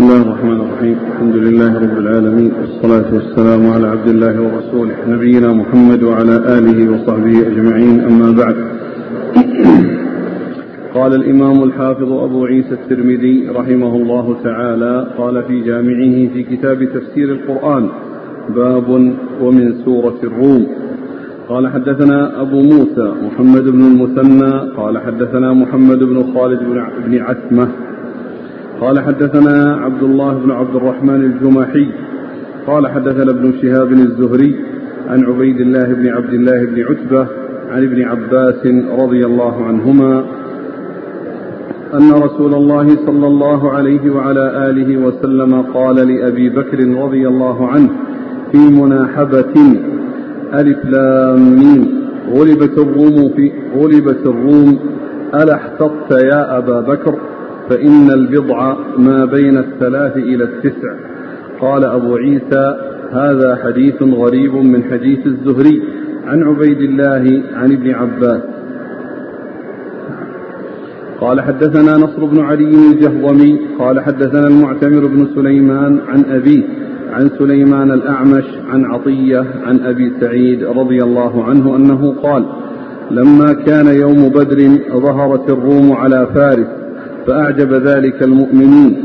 بسم الله الرحمن الرحيم الحمد لله رب العالمين والصلاة والسلام على عبد الله ورسوله نبينا محمد وعلى آله وصحبه أجمعين أما بعد قال الإمام الحافظ أبو عيسى الترمذي رحمه الله تعالى قال في جامعه في كتاب تفسير القرآن باب ومن سورة الروم قال حدثنا أبو موسى محمد بن المثنى قال حدثنا محمد بن خالد بن عتمة قال حدثنا عبد الله بن عبد الرحمن الجمحي قال حدثنا ابن شهاب الزهري عن عبيد الله بن عبد الله بن عتبة عن ابن عباس رضي الله عنهما أن رسول الله صلى الله عليه وعلى آله وسلم قال لأبي بكر رضي الله عنه في مناحبة ألف لام غلبت الروم في غلبت الروم ألا احتطت يا أبا بكر؟ فإن البضع ما بين الثلاث إلى التسع. قال أبو عيسى هذا حديث غريب من حديث الزهري عن عبيد الله عن ابن عباس. قال حدثنا نصر بن علي الجهضمي قال حدثنا المعتمر بن سليمان عن أبيه عن سليمان الأعمش عن عطية عن أبي سعيد رضي الله عنه أنه قال لما كان يوم بدر ظهرت الروم على فارس فأعجب ذلك المؤمنين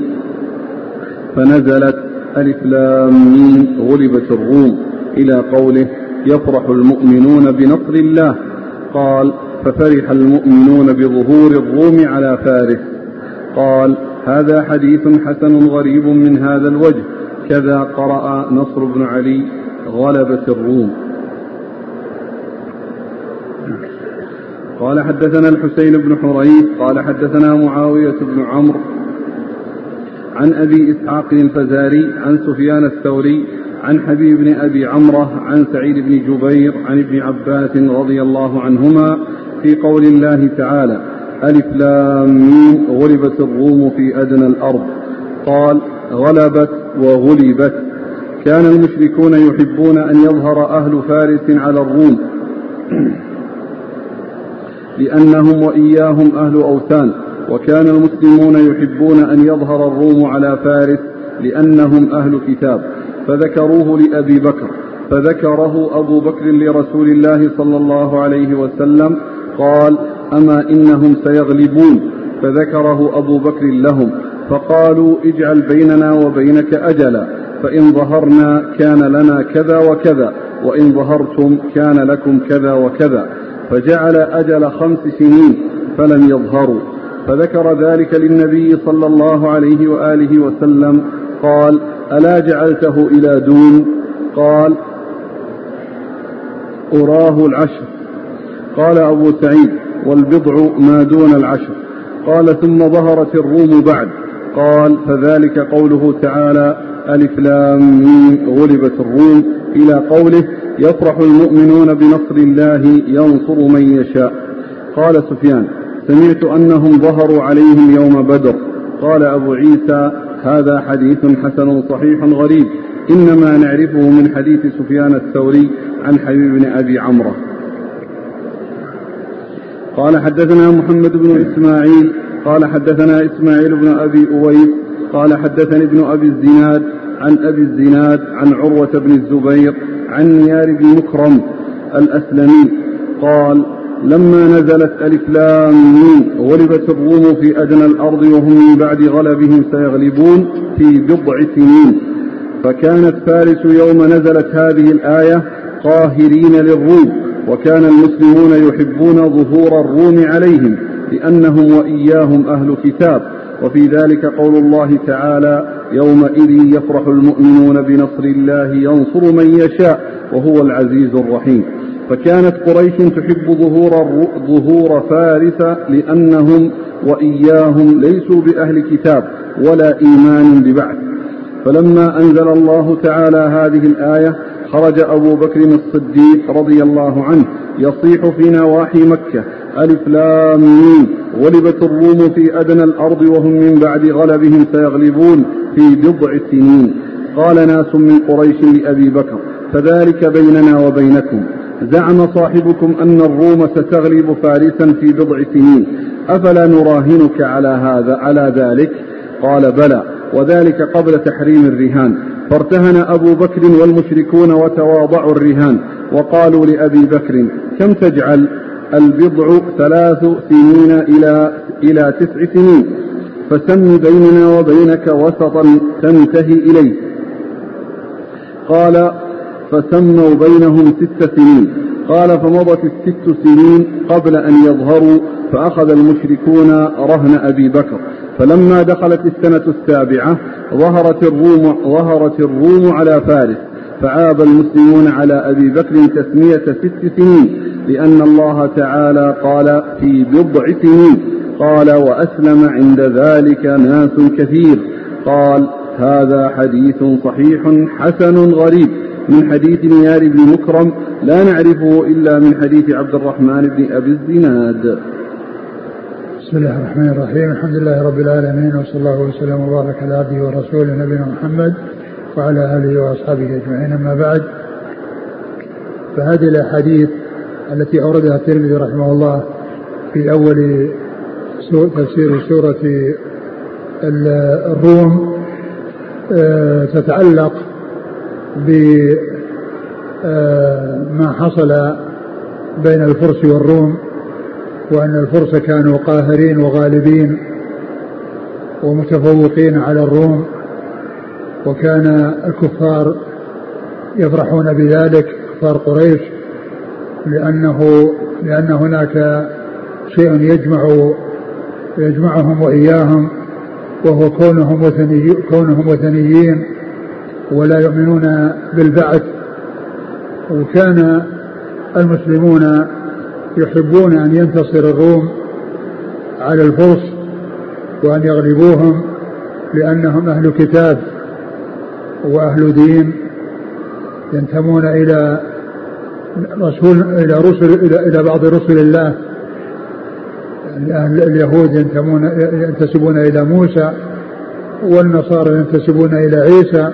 فنزلت ألف لام غلبت الروم إلى قوله يفرح المؤمنون بنصر الله قال ففرح المؤمنون بظهور الروم على فارس قال هذا حديث حسن غريب من هذا الوجه كذا قرأ نصر بن علي غلبت الروم قال حدثنا الحسين بن حريث قال حدثنا معاوية بن عمرو عن أبي إسحاق الفزاري عن سفيان الثوري عن حبيب بن أبي عمرة عن سعيد بن جبير عن ابن عباس رضي الله عنهما في قول الله تعالى ألف لام غلبت الروم في أدنى الأرض قال غلبت وغلبت كان المشركون يحبون أن يظهر أهل فارس على الروم. لأنهم وإياهم أهل أوثان وكان المسلمون يحبون أن يظهر الروم على فارس لأنهم أهل كتاب. فذكروه لأبي بكر فذكره أبو بكر لرسول الله صلى الله عليه وسلم قال أما إنهم سيغلبون؟ فذكره أبو بكر لهم فقالوا اجعل بيننا وبينك أجلا فإن ظهرنا كان لنا كذا وكذا وإن ظهرتم كان لكم كذا وكذا. فجعل أجل خمس سنين فلم يظهروا. فذكر ذلك للنبي صلى الله عليه وآله وسلم. قال ألا جعلته إلى دون؟ قال أراه العشر. قال أبو سعيد والبضع ما دون العشر. قال ثم ظهرت الروم بعد. قال فذلك قوله تعالى ألف لام غلبت الروم إلى قوله يفرح المؤمنون بنصر الله ينصر من يشاء. قال سفيان سمعت أنهم ظهروا عليهم يوم بدر. قال أبو عيسى هذا حديث حسن صحيح غريب. إنما نعرفه من حديث سفيان الثوري عن حبيب بن أبي عمرو. قال حدثنا محمد بن إسماعيل قال حدثنا إسماعيل بن أبي أويس قال حدثني ابن أبي الزناد عن أبي الزناد عن عروة بن الزبير عن نيار بن مكرم الأسلمي قال لما نزلت ألف لام غلبت الروم في أدنى الأرض وهم من بعد غلبهم سيغلبون في بضع سنين. فكانت فارس يوم نزلت هذه الآية قاهرين للروم وكان المسلمون يحبون ظهور الروم عليهم لأنهم وإياهم أهل كتاب. وفي ذلك قول الله تعالى يومئذ يفرح المؤمنون بنصر الله ينصر من يشاء وهو العزيز الرحيم. فكانت قريش تحب ظهور ظهور فارس لأنهم وإياهم ليسوا بأهل كتاب ولا إيمان ببعث. فلما أنزل الله تعالى هذه الآية خرج أبو بكر الصديق رضي الله عنه يصيح في نواحي مكة. ألف لام غلبت الروم في أدنى الأرض وهم من بعد غلبهم سيغلبون في بضع سنين. قال ناس من قريش لأبي بكر فذلك بيننا وبينكم. زعم صاحبكم أن الروم ستغلب فارسا في بضع سنين. أفلا نراهنك على هذا على ذلك؟ قال بلى. وذلك قبل تحريم الرهان. فارتهن أبو بكر والمشركون وتواضعوا الرهان. وقالوا لأبي بكر كم تجعل البضع ثلاث سنين إلى إلى تسع سنين؟ فسم بيننا وبينك وسطا تنتهي إليه. قال فسموا بينهم ست سنين. قال فمضت الست سنين قبل أن يظهروا فأخذ المشركون رهن أبي بكر. فلما دخلت السنة السابعة ظهرت الروم ظهرت الروم على فارس فعاب المسلمون على أبي بكر تسمية ست سنين لأن الله تعالى قال في بضع سنين قال وأسلم عند ذلك ناس كثير. قال هذا حديث صحيح حسن غريب. من حديث نيار بن مكرم لا نعرفه إلا من حديث عبد الرحمن بن أبي الزناد. بسم الله الرحمن الرحيم. الحمد لله رب العالمين وصلى الله وسلم وبارك على عبده ورسوله نبينا محمد وعلى آله وأصحابه أجمعين. أما بعد فهذه الأحاديث التي أوردها الترمذي رحمه الله في أول تفسير سورة الروم آه، تتعلق بما آه، حصل بين الفرس والروم. وأن الفرس كانوا قاهرين وغالبين ومتفوقين على الروم وكان الكفار يفرحون بذلك كفار قريش لأنه لأن هناك شيء يجمع يجمعهم وإياهم وهو كونهم وثني كونهم وثنيين ولا يؤمنون بالبعث وكان المسلمون يحبون أن ينتصر الروم على الفرس وأن يغلبوهم لأنهم أهل كتاب وأهل دين ينتمون إلى رسول إلى رسل إلى إلى بعض رسل الله. اليهود ينتمون ينتسبون إلى موسى والنصارى ينتسبون إلى عيسى.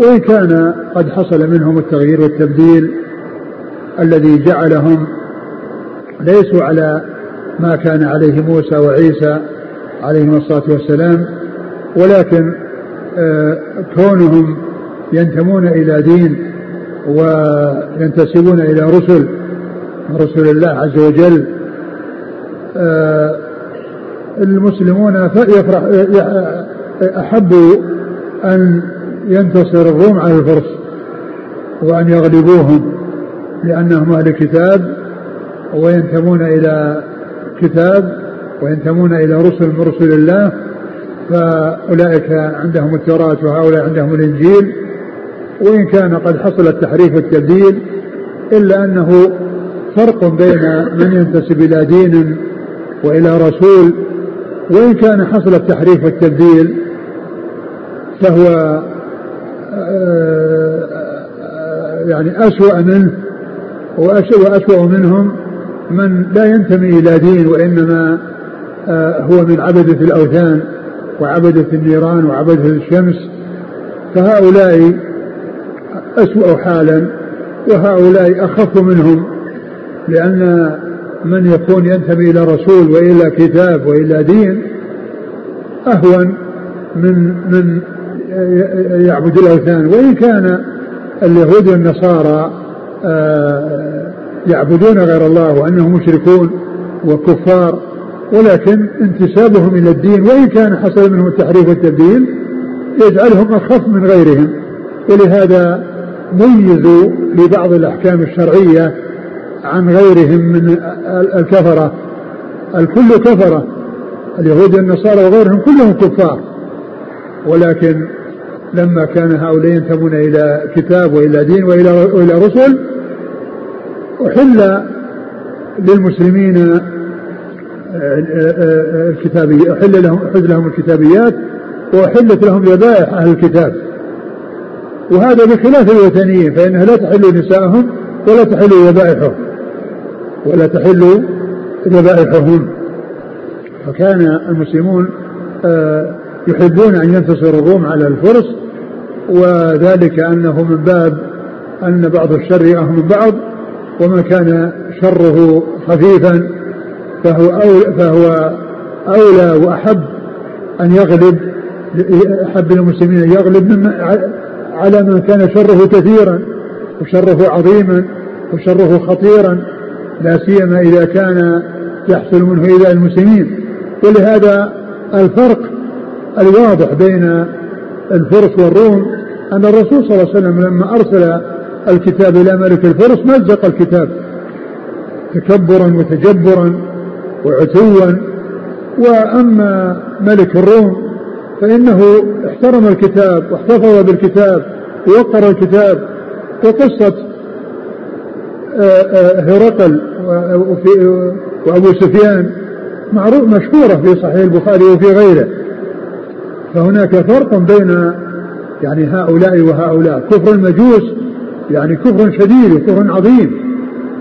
وإن كان قد حصل منهم التغيير والتبديل الذي جعلهم ليسوا على ما كان عليه موسى وعيسى عليهم الصلاة والسلام ولكن آه، كونهم ينتمون إلى دين وينتسبون إلى رسل رسل الله عز وجل آه، المسلمون يفرح أحبوا أن ينتصر الروم على الفرس وأن يغلبوهم لأنهم أهل كتاب وينتمون إلى كتاب وينتمون إلى رسل من رسل الله فأولئك عندهم التوراة وهؤلاء عندهم الإنجيل. وإن كان قد حصل التحريف والتبديل إلا أنه فرق بين من ينتسب إلى دين وإلى رسول. وإن كان حصل التحريف والتبديل فهو آه، آه، يعني أسوأ منه وأسوأ منهم من لا ينتمي إلى دين وإنما آه، هو من عبدة الأوثان وعبدة النيران وعبدة الشمس فهؤلاء أسوأ حالا وهؤلاء أخف منهم لأن من يكون ينتمي إلى رسول وإلى كتاب وإلى دين أهون من من يعبد الأوثان. وإن كان اليهود والنصارى آه يعبدون غير الله وأنهم مشركون وكفار ولكن انتسابهم إلى الدين وإن كان حصل منهم التحريف والتبديل يجعلهم أخف من غيرهم. ولهذا ميزوا لبعض الأحكام الشرعية عن غيرهم من الكفرة. الكل كفرة اليهود والنصارى وغيرهم كلهم كفار. ولكن لما كان هؤلاء ينتمون إلى كتاب وإلى دين وإلى, وإلى رسل أحل للمسلمين آه، آه، آه، الكتابية أحل لهم أحل لهم الكتابيات وأحلت لهم ذبائح أهل الكتاب. وهذا بخلاف الوثنيين فإنها لا تحل نساءهم ولا تحل ذبائحهم ولا تحل ذبائحهم. فكان المسلمون يحبون أن ينتصر الروم على الفرس وذلك أنه من باب أن بعض الشر يأه من بعض وما كان شره خفيفا فهو أولى, فهو أولى وأحب أن يغلب أحب المسلمين أن يغلب على من كان شره كثيرا وشره عظيما وشره خطيرا لا سيما إذا كان يحصل منه إلى المسلمين. ولهذا الفرق الواضح بين الفرس والروم أن الرسول صلى الله عليه وسلم لما أرسل الكتاب إلى ملك الفرس مزق الكتاب. تكبرا وتجبرا وعتوا. وأما ملك الروم فإنه احترم الكتاب واحتفظ بالكتاب ووقر الكتاب. وقصة آه، آه، هرقل وأبو سفيان معروف مشهورة في صحيح البخاري وفي غيره. فهناك فرق بين يعني هؤلاء وهؤلاء. كفر المجوس يعني كفر شديد وكفر عظيم.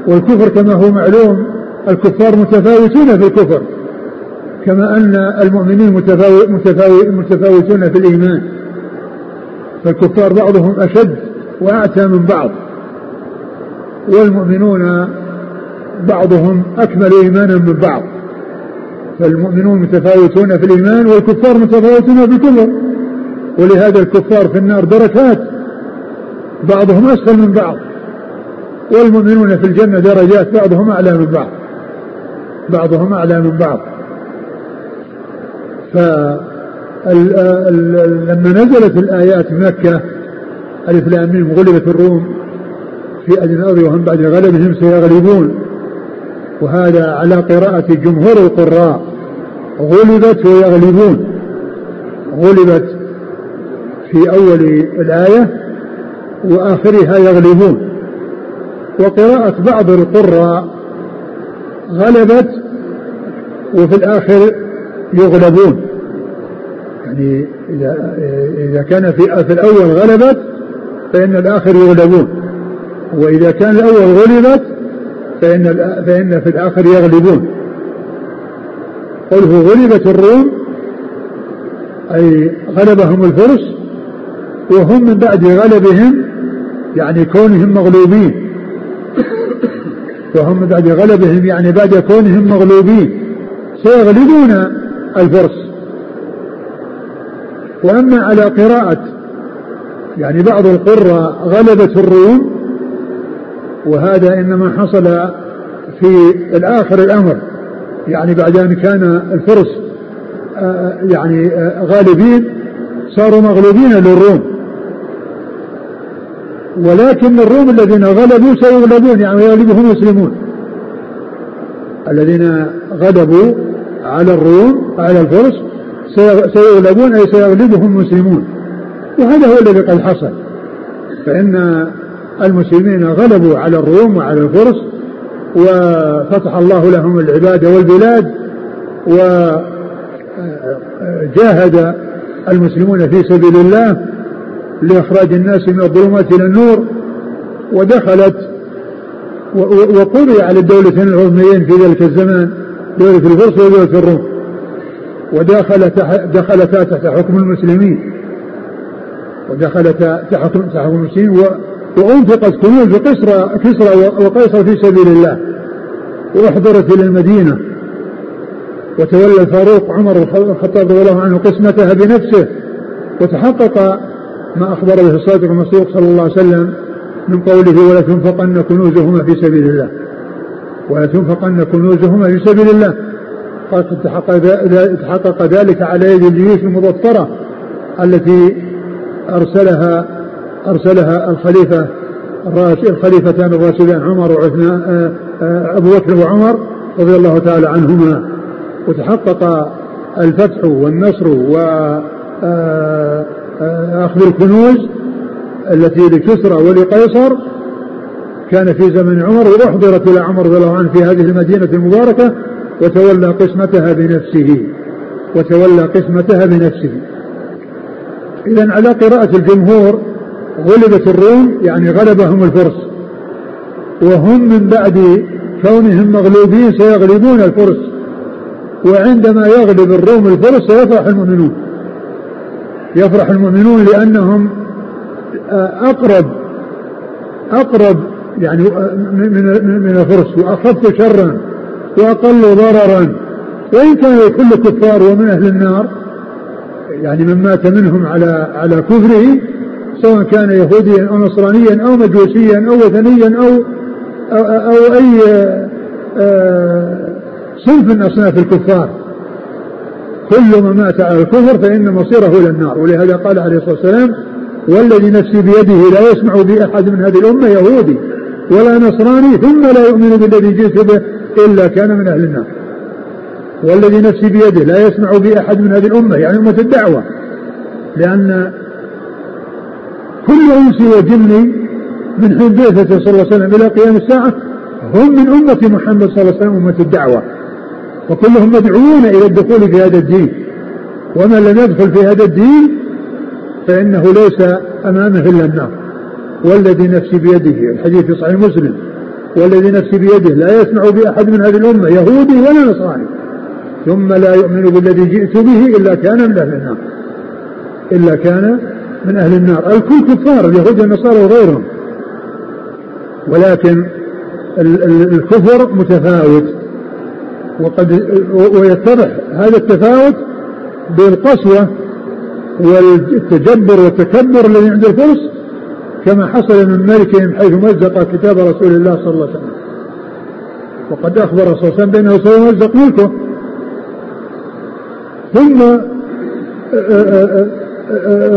والكفر كما هو معلوم الكفار متفاوتون في الكفر. كما أن المؤمنين متفاوتون في الإيمان. فالكفار بعضهم أشد وأعتى من بعض. والمؤمنون بعضهم أكمل إيمانا من بعض. فالمؤمنون متفاوتون في الإيمان والكفار متفاوتون في الكفر. ولهذا الكفار في النار دركات. بعضهم أسفل من بعض. والمؤمنون في الجنة درجات بعضهم أعلى من بعض. بعضهم أعلى من بعض. فلما نزلت الآيات مكة ألف لام غلبت الروم في أدنى وهم بعد غلبهم سيغلبون. وهذا على قراءة جمهور القراء. غلبت ويغلبون. غلبت في أول الآية وآخرها يغلبون. وقراءة بعض القراء غلبت وفي الآخر يغلبون. يعني إذا إذا كان في في الأول غلبت فإن الآخر يغلبون. وإذا كان الأول غلبت فإن فإن في الآخر يغلبون. قوله غلبت الروم أي غلبهم الفرس وهم من بعد غلبهم يعني كونهم مغلوبين. وهم بعد غلبهم يعني بعد كونهم مغلوبين. سيغلبون الفرس. وأما على قراءة يعني بعض القراء غلبت الروم وهذا إنما حصل في الآخر الأمر. يعني بعد أن كان الفرس آه، يعني آه، غالبين صاروا مغلوبين للروم. ولكن الروم الذين غلبوا سيغلبون يعني يغلبهم المسلمون الذين غلبوا على الروم على الفرس سيغلبون أي سيغلبهم المسلمون وهذا هو الذي قد حصل. فإن المسلمين غلبوا على الروم وعلى الفرس وفتح الله لهم العباد والبلاد وجاهد المسلمون في سبيل الله لإخراج الناس من الظلمات إلى النور ودخلت وقضي على الدولتين العظميين في ذلك الزمان دولة الفرس ودولة الروم. ودخلتا دخلتا تحت حكم المسلمين. ودخلتا تحت حكم المسلمين وأنفقت كنوز كسرى كسرى وقيصر في سبيل الله. وأحضرت إلى المدينة. وتولى الفاروق عمر الخطاب رضي الله عنه قسمتها بنفسه. وتحقق ما أخبر به الصادق المصدوق صلى الله عليه وسلم من قوله ولا تنفقن كنوزهما في سبيل الله. ولا تنفقن كنوزهما في سبيل الله. قد تحقق ذلك على يد الجيوش المظفرة التي أرسلها أرسلها الخليفة الخليفتان الراشدان عمر وعثمان آه، آه، أبو بكر وعمر رضي الله تعالى عنهما. وتحقق الفتح والنصر وأخذ آه، الكنوز التي لكسرى ولقيصر كان في زمن عمر وأحضرت إلى عمر رضي الله عنه في هذه المدينة المباركة وتولى قسمتها بنفسه وتولى قسمتها بنفسه. إذا على قراءة الجمهور غلبت الروم يعني غلبهم الفرس. وهم من بعد كونهم مغلوبين سيغلبون الفرس. وعندما يغلب الروم الفرس سيفرح المؤمنون. يفرح المؤمنون لأنهم آه، أقرب أقرب يعني آه، من من الفرس وأخف شرا وأقل ضررا. وإن كان كل كفار ومن أهل النار يعني من مات منهم على على كفره سواء كان يهوديا أو نصرانيا أو مجوسيا أو وثنيا أو أي آه، صنف من أصناف الكفار. كل من مات على الكفر فإن مصيره إلى النار. ولهذا قال عليه الصلاة والسلام والذي نفسي بيده لا يسمع بي أحد من هذه الأمة يهودي ولا نصراني ثم لا يؤمن بالذي جئت به إلا كان من أهل النار. والذي نفسي بيده لا يسمع بي أحد من هذه الأمة. يعني أمة الدعوة. لأن كل إنس وجن من حين بعثته صلى الله عليه وسلم إلى قيام الساعة هم من أمة محمد صلى الله عليه وسلم أمة الدعوة. وكلهم مدعوون إلى الدخول في هذا الدين. ومن لم يدخل في هذا الدين فإنه ليس أمامه إلا النار. والذي نفسي بيده الحديث في صحيح مسلم والذي نفسي بيده لا يسمع بأحد من هذه الأمة يهودي ولا نصراني. ثم لا يؤمن بالذي جئت به إلا كان من أهل النار. إلا كان من أهل النار. الكل كفار اليهود والنصارى وغيرهم. ولكن الكفر متفاوت. وقد ويتضح هذا التفاوت بالقسوة والتجبر والتكبر الذي عند الفرس كما حصل من ملكهم حيث مزق كتاب رسول الله صلى الله عليه وسلم. وقد أخبر صلى الله عليه وسلم بأنه سيمزق ملكه. ثم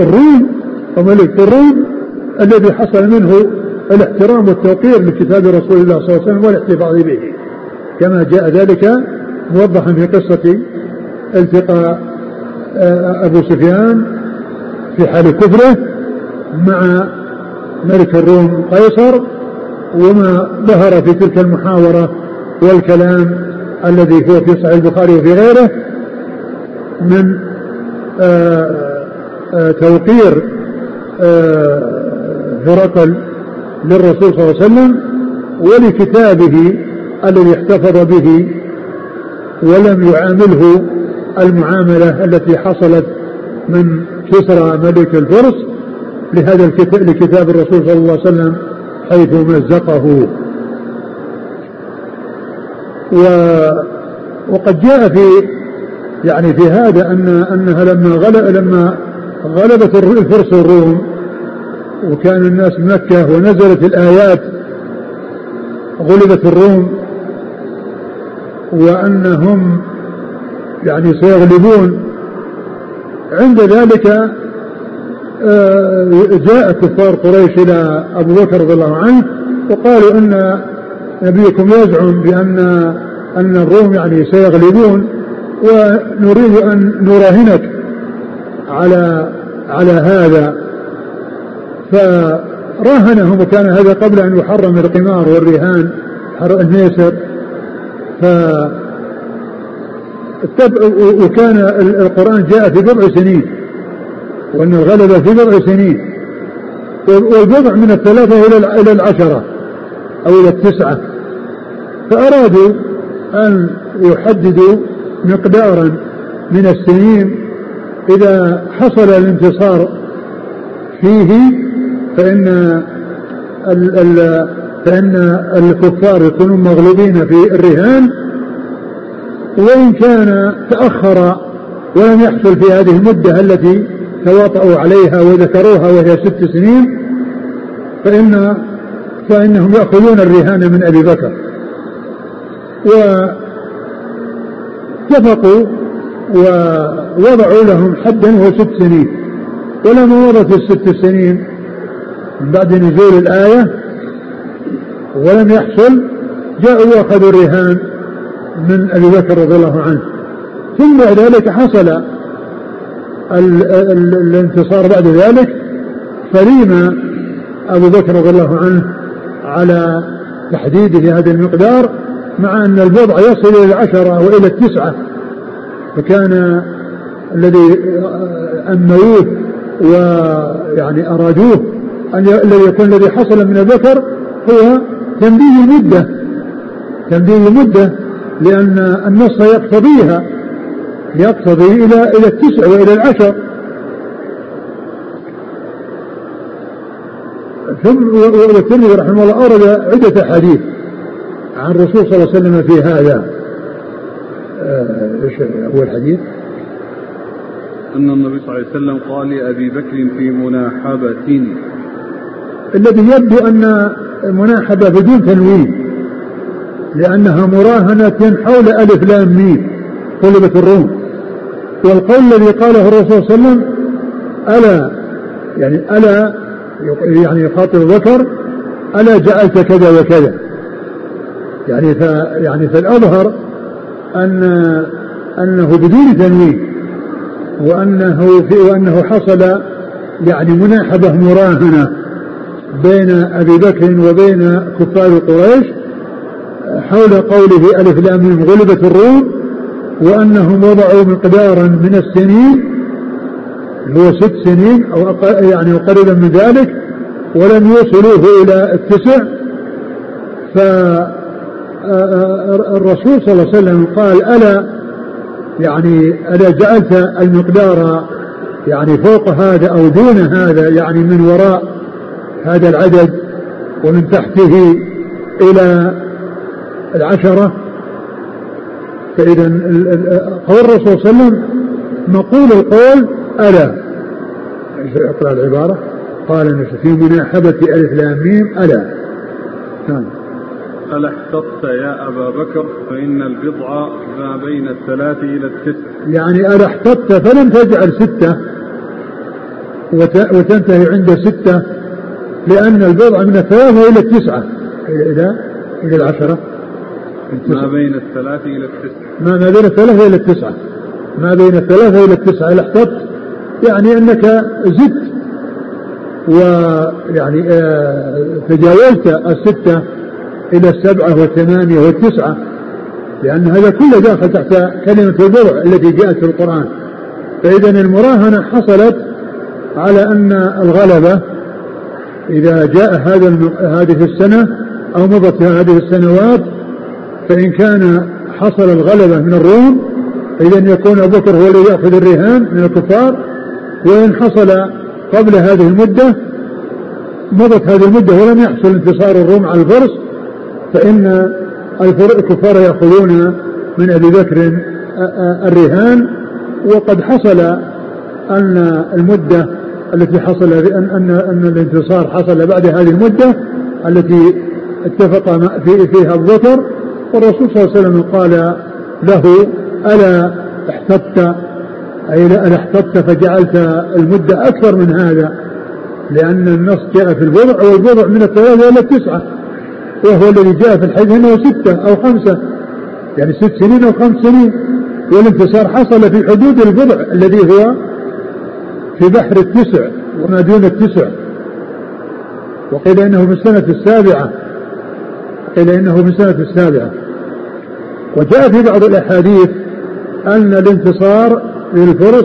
الروم وملك الروم الذي حصل منه الاحترام والتوقير لكتاب رسول الله صلى الله عليه وسلم والاحتفاظ به. كما جاء ذلك موضحا في قصة التقاء آه، أبو سفيان في حال كفره مع ملك الروم قيصر وما ظهر في تلك المحاورة والكلام الذي هو في صحيح البخاري وفي غيره من آه، آه، توقير هرقل للرسول صلى الله عليه وسلم ولكتابه الذي احتفظ به ولم يعامله المعاملة التي حصلت من كسرى ملك الفرس لهذا الكتاب لكتاب الرسول صلى الله عليه وسلم حيث مزقه. و وقد جاء في يعني في هذا ان أنها لما غلب لما غلبت الفرس الروم وكان الناس مكة ونزلت الآيات غلبت الروم وأنهم يعني سيغلبون. عند ذلك آه، جاء كفار قريش إلى أبو بكر رضي الله عنه وقالوا أن نبيكم يزعم بأن أن الروم يعني سيغلبون ونريد أن نراهنك على على هذا. فراهنهم وكان هذا قبل أن يحرم القمار والرهان الميسر ف وكان القرآن جاء في بضع سنين وأن الغلبة في بضع سنين. والبضع من الثلاثة إلى إلى العشرة أو إلى التسعة. فأرادوا أن يحددوا مقدارا من السنين إذا حصل الانتصار فيه فإن ال ال فإن الكفار يكونون مغلوبين في الرهان وإن كان تأخر ولم يحصل في هذه المدة التي تواطؤوا عليها وذكروها وهي ست سنين فإن فإنهم يأخذون الرهان من أبي بكر. واتفقوا ووضعوا لهم حدا وهو ست سنين. ولما مضت الست سنين بعد نزول الآية ولم يحصل جاءوا واخذوا الرهان من أبي بكر رضي الله عنه. ثم بعد ذلك حصل ال ال الانتصار بعد ذلك. فليم أبو بكر رضي الله عنه على تحديده هذا المقدار مع أن البضع يصل إلى العشرة وإلى التسعة. فكان الذي اموه ويعني أرادوه أن الذي يكون الذي حصل من الذكر هو تنبيه المده تنبيه المده لأن النص يقتضيها يقتضي إلى إلى التسع وإلى العشر. ثم والترمذي رحمه الله أورد عدة أحاديث عن الرسول صلى الله عليه وسلم في هذا. آه، إيش أول حديث؟ أن النبي صلى الله عليه وسلم قال لأبي بكر في مناحبة. الذي يبدو أن المناحبة بدون تنوين لأنها مراهنة حول ألف لام ميم طلبت الروم. والقول الذي قاله الرسول صلى الله عليه وسلم ألا يعني ألا يعني يخاطب ذكر ألا جعلت كذا وكذا. يعني ف يعني فالأظهر أن أنه بدون تنوين وأنه في وأنه حصل يعني مناحبة مراهنة بين أبي بكر وبين كفار قريش حول قوله ألف لام غلبت الروم وأنهم وضعوا مقدارا من السنين هو ست سنين أو يعني قريبا من ذلك ولم يوصلوه إلى التسع. فالرسول صلى الله عليه وسلم قال ألا يعني ألا جعلت المقدار يعني فوق هذا أو دون هذا يعني من وراء هذا العدد ومن تحته إلى العشرة. فإذا قول الرسول صلى الله عليه وسلم مقول القول ألا. إقرأ العبارة قال في مناحبة ألف لام ميم ألا. نعم. ألا احتطت يا أبا بكر فإن البضع ما بين الثلاث إلى الست. يعني ألا احتطت فلم تجعل ستة وتنتهي عند ستة. لأن البضع من الثلاثة إلى التسعة. إلى إلى العشرة. ما بين الثلاث إلى التسعة. ما, ما بين الثلاثة إلى التسعة. ما بين الثلاثة إلى التسعة. الاحتط يعني أنك زدت ويعني آه تجاوزت الستة إلى السبعة والثمانية والتسعة. لأن هذا كله داخل تحت كلمة البضع التي جاءت في القرآن. فإذا المراهنة حصلت على أن الغلبة إذا جاء هذا هذه السنة أو مضت هذه السنوات فإن كان حصل الغلبة من الروم إذا يكون أبو بكر هو الذي يأخذ الرهان من الكفار وإن حصل قبل هذه المدة مضت هذه المدة ولم يحصل انتصار الروم على الفرس فإن الكفار يأخذون من أبي بكر الرهان وقد حصل أن المدة التي حصل أن أن الانتصار حصل بعد هذه المدة التي اتفق فيها أبو بكر والرسول صلى الله عليه وسلم قال له ألا احتطت؟ أي ألا احتطت فجعلت المدة أكثر من هذا لأن النص جاء في البضع والبضع من الثلاثة إلى التسعة وهو الذي جاء في الحديث أنه ستة أو خمسة يعني ست سنين أو خمس سنين والانتصار حصل في حدود البضع الذي هو في بحر التسع وما دون التسع. وقيل إنه في السنة السابعة. قيل إنه في السنة السابعة. وجاء في بعض الأحاديث أن الانتصار للفرس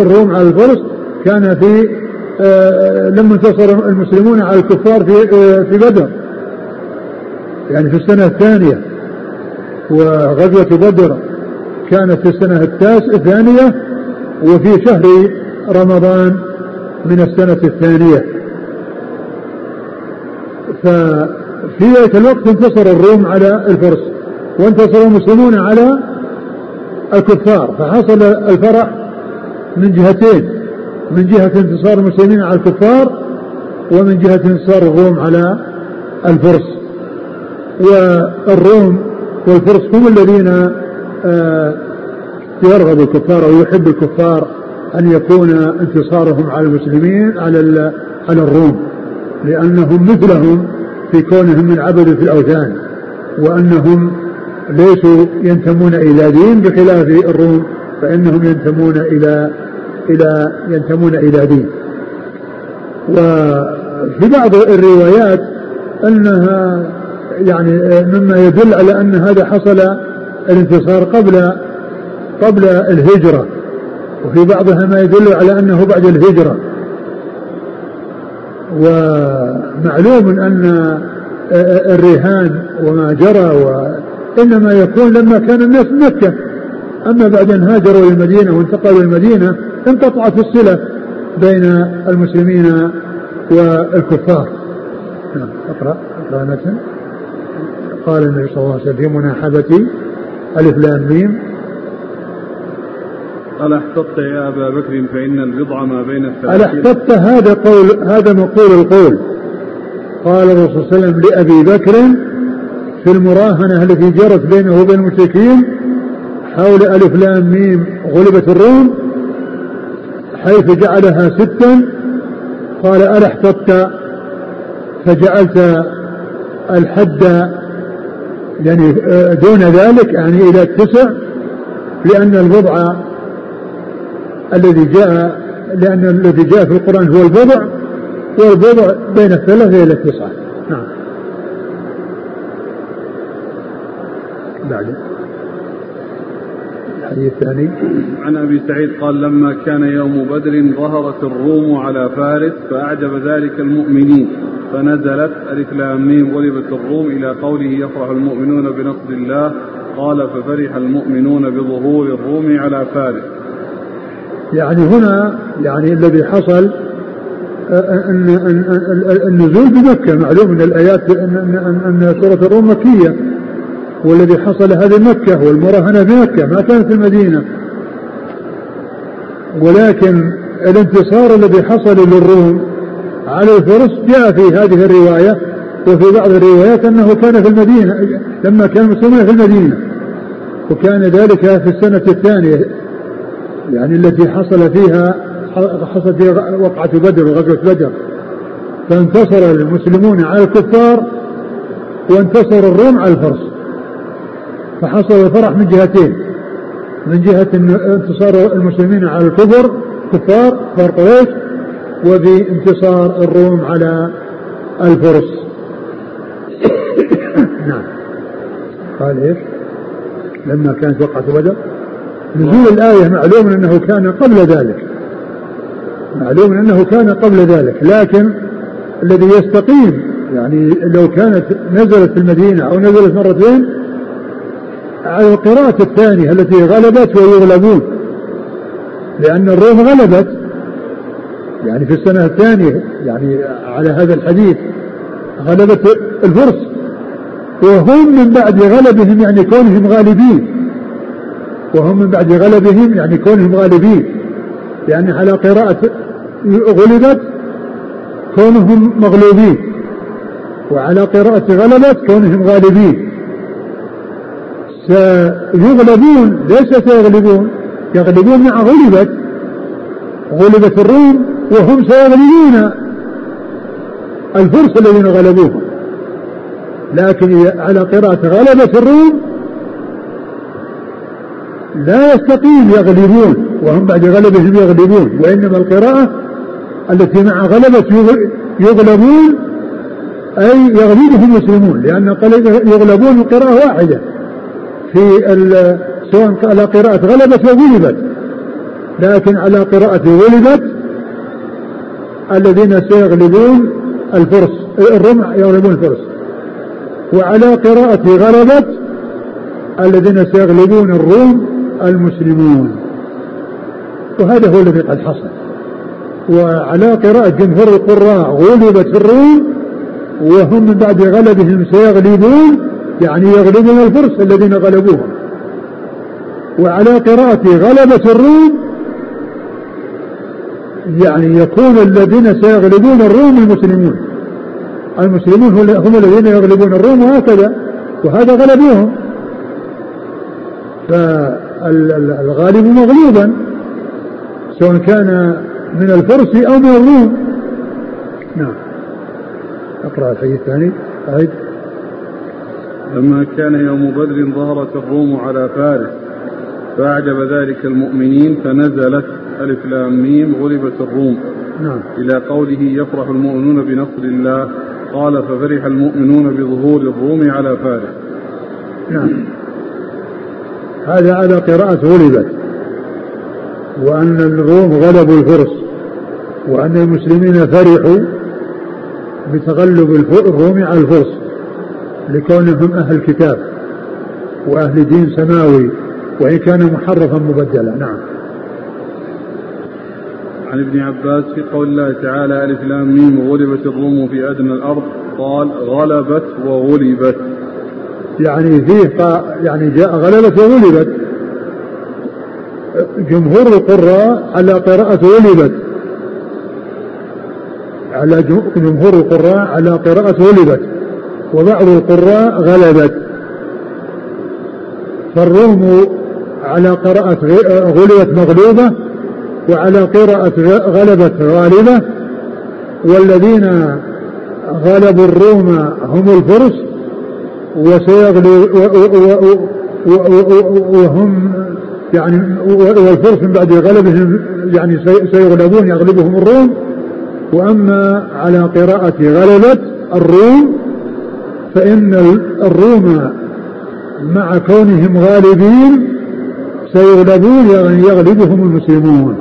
الروم على الفرس كان في آه لما انتصر المسلمون على الكفار في آه في بدر. يعني في السنة الثانية. وغزوة بدر كانت في السنة الثانية وفي شهر رمضان من السنة الثانية. ففي ذلك الوقت انتصر الروم على الفرس وانتصر المسلمون على الكفار فحصل الفرح من جهتين من جهة انتصار المسلمين على الكفار ومن جهة انتصار الروم على الفرس. والروم والفرس هم الذين آه، يرغب الكفار أو يحب الكفار أن يكون انتصارهم على المسلمين على على الروم لأنهم مثلهم في كونهم من عبدة الأوثان وأنهم ليسوا ينتمون إلى دين بخلاف الروم فإنهم ينتمون إلى إلى ينتمون إلى دين. وفي بعض الروايات أنها يعني مما يدل على أن هذا حصل الانتصار قبل قبل الهجرة. وفي بعضها ما يدل على أنه بعد الهجرة. ومعلوم أن الرهان وما جرى وإنما يكون لما كان الناس في مكة. أما بعد أن هاجروا إلى المدينة وانتقلوا إلى المدينة انقطعت الصلة بين المسلمين والكفار. نعم اقرأ أقرأ المتن قال النبي صلى الله عليه وسلم في مناحبة ألف لام ميم. ألا احتطت يا أبا بكر فإن البضع ما بين الثلاثين. ألا احتطت هذا قول هذا مقول القول. قال الرسول صلى الله عليه وسلم لأبي بكر في المراهنة التي جرت بينه وبين المشركين حول ألف لام ميم غلبت الروم حيث جعلها ستا. قال ألا احتطت؟ فجعلت الحد يعني آه، دون ذلك يعني إلى التسع لأن البضع الذي جاء لأن الذي جاء في القرآن هو البضع والبضع بين الثلاثة إلى التسعة. نعم. بعد. الحديث الثاني. عن أبي سعيد قال لما كان يوم بدر ظهرت الروم على فارس فأعجب ذلك المؤمنين فنزلت ألف لام غلبت الروم إلى قوله يفرح المؤمنون بنصر الله. قال ففرح المؤمنون بظهور الروم على فارس. يعني هنا يعني الذي حصل النزول بمكة معلوم أن الآيات أن, سورة الروم مكية. والذي حصل هذه مكة والمراهنة في مكة ما كانت في المدينة. ولكن الانتصار الذي حصل للروم على الفرس جاء في هذه الرواية وفي بعض الروايات أنه كان في المدينة لما كان المسلمون في المدينة. وكان ذلك في السنة الثانية يعني التي حصل فيها حصل فيها وقعة بدر وغزوة بدر. فانتصر المسلمون على الكفار وانتصر الروم على الفرس. فحصل الفرح من جهتين. من جهة انتصار المسلمين على الكفر كفار كفار قريش وبانتصار الروم على الفرس. نعم. قال إيش؟ لما كانت وقعة بدر. نزول الآية معلوم أنه كان قبل ذلك. معلوم أنه كان قبل ذلك لكن الذي يستقيم يعني لو كانت نزلت في المدينة أو نزلت مرتين على القراءة الثانية التي غلبت ويغلبون. لأن الروم غلبت. يعني في السنة الثانية يعني على هذا الحديث غلبت الفرس. وهم من بعد غلبهم يعني كونهم غالبين. وهم من بعد غلبهم يعني كونهم غالبين. يعني على قراءة غلبت كونهم مغلوبين. وعلى قراءة غلبت كونهم غالبين. سيغلبون ليس سيغلبون؟ يغلبون مع غلبت. غلبت الروم وهم سيغلبون الفرس الذين غلبوهم. لكن على قراءة غلبت الروم لا يستقيم يغلبون وهم بعد غلبهم يغلبون وإنما القراءة التي مع غلبة يغلبون أي يغلبهم المسلمون لأن يغلبون قراءة واحدة في سواء على قراءة غلبت وغلبت لكن على قراءة غلبت الذين سيغلبون الفرس الرمح يغلبون الفرس. وعلى قراءة غلبت الذين سيغلبون الروم المسلمون. وهذا هو الذي قد حصل. وعلى قراءة جمهور القراء غلبت الروم وهم من بعد غلبهم سيغلبون يعني يغلبون الفرس الذين غلبوهم. وعلى قراءة غلبة الروم يعني يكون الذين سيغلبون الروم المسلمون. المسلمون هم الذين يغلبون الروم وهكذا وهذا غلبوهم. فالغالب مغلوبا سواء كان من الفرس أو من الروم. نعم. أقرأ الحديث الثاني. أعيد. لما كان يوم بدر ظهرت الروم على فارس فأعجب ذلك المؤمنين فنزلت ألف لام ميم غلبت الروم. نعم. إلى قوله يفرح المؤمنون بنصر الله قال ففرح المؤمنون بظهور الروم على فارس. نعم. هذا على قراءة غلبت. وأن الروم غلبوا الفرس. وأن المسلمين فرحوا بتغلب الروم على الفرس لكونهم أهل كتاب وأهل دين سماوي وإن كان محرفا مبدلا. نعم. عن ابن عباس في قول الله تعالى ألف لام ميم غلبت الروم في أدنى الأرض. قال غلبت وغلبت. يعني فيه يعني جاء غلبت وغلبت جمهور القراء على قراءة غلبت على جمهور القراء على قراءة غلبت وبعض القراء غلبت. فالروم على قراءة غلبت مغلوبة وعلى قراءة غلبت غالبة. والذين غلبوا الروم هم الفرس وسيغلب وهم يعني والفرس من بعد غلبهم يعني سيغلبون يغلبهم الروم. وأما على قراءة غلبت الروم فإن الروم مع كونهم غالبين سيغلبون يعني يغلبهم المسلمون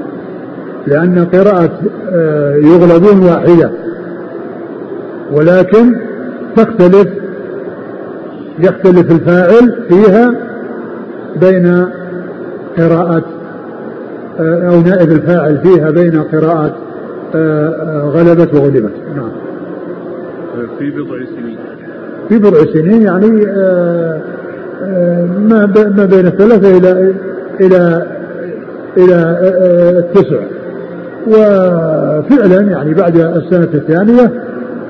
لأن قراءة آه، يغلبون واحدة. ولكن تختلف يختلف الفاعل فيها بين قراءة آه، أو نائب الفاعل فيها بين قراءة آه، غلبت وغلبت. نعم. في بضع سنين. في بضع سنين يعني ما ما بين الثلاثة إلى إلى إلى التسع وفعلا يعني بعد السنة الثانية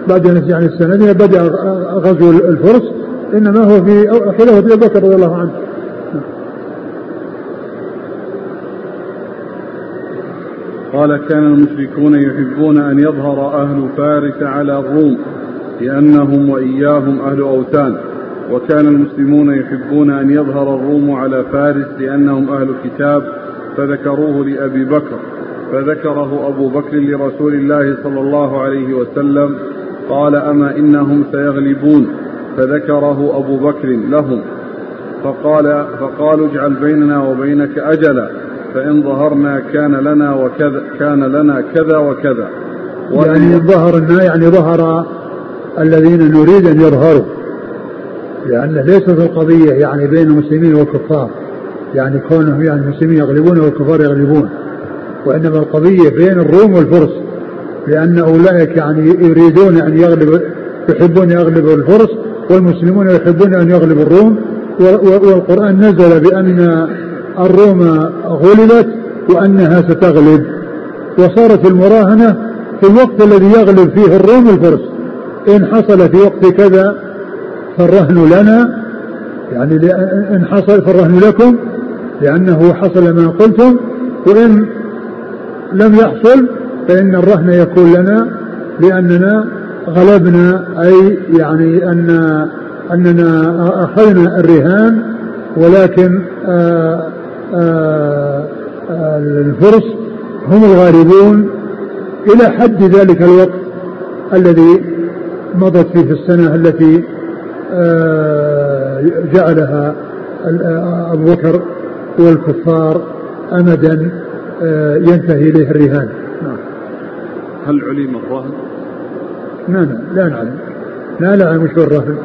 بعد يعني السنة الثانية بدأ غزو الفرس إنما هو في خلافة أبي بكر رضي الله عنه. قال كان المشركون يحبون أن يظهر أهل فارس على الروم لأنهم وإياهم أهل أوثان. وكان المسلمون يحبون أن يظهر الروم على فارس لأنهم أهل كتاب فذكروه لأبي بكر. فذكره أبو بكر لرسول الله صلى الله عليه وسلم. قال أما إنهم سيغلبون. فذكره أبو بكر لهم. فقال فقالوا اجعل بيننا وبينك أجلا فإن ظهرنا كان لنا وكذا كان لنا كذا وكذا. يعني ظهرنا يعني ظهر الذين نريد أن يظهروا. لأن ليست القضية يعني بين المسلمين والكفار. يعني كونهم يعني المسلمين يغلبون والكفار يغلبون. وإنما القضية بين الروم والفرس. لأن أولئك يعني يريدون أن يغلب يحبون يغلبوا الفرس والمسلمون يحبون أن يغلبوا الروم والقرآن نزل بأن الروم غلبت وأنها ستغلب. وصارت المراهنة في الوقت الذي يغلب فيه الروم الفرس. إن حصل في وقت كذا فالرهن لنا. يعني إن حصل فالرهن لكم لأنه حصل ما قلتم. وإن لم يحصل فإن الرهن يكون لنا لأننا غلبنا أي يعني أن أننا أخذنا الرهان ولكن آآ آآ الفرس هم الغالبون إلى حد ذلك الوقت الذي مضت فيه السنة التي جعلها أبو بكر والكفار أمدا ينتهي إليه الرهان نعم. هل علم الرهن؟ لا لا لا نعلم لا نعلم شو الرهن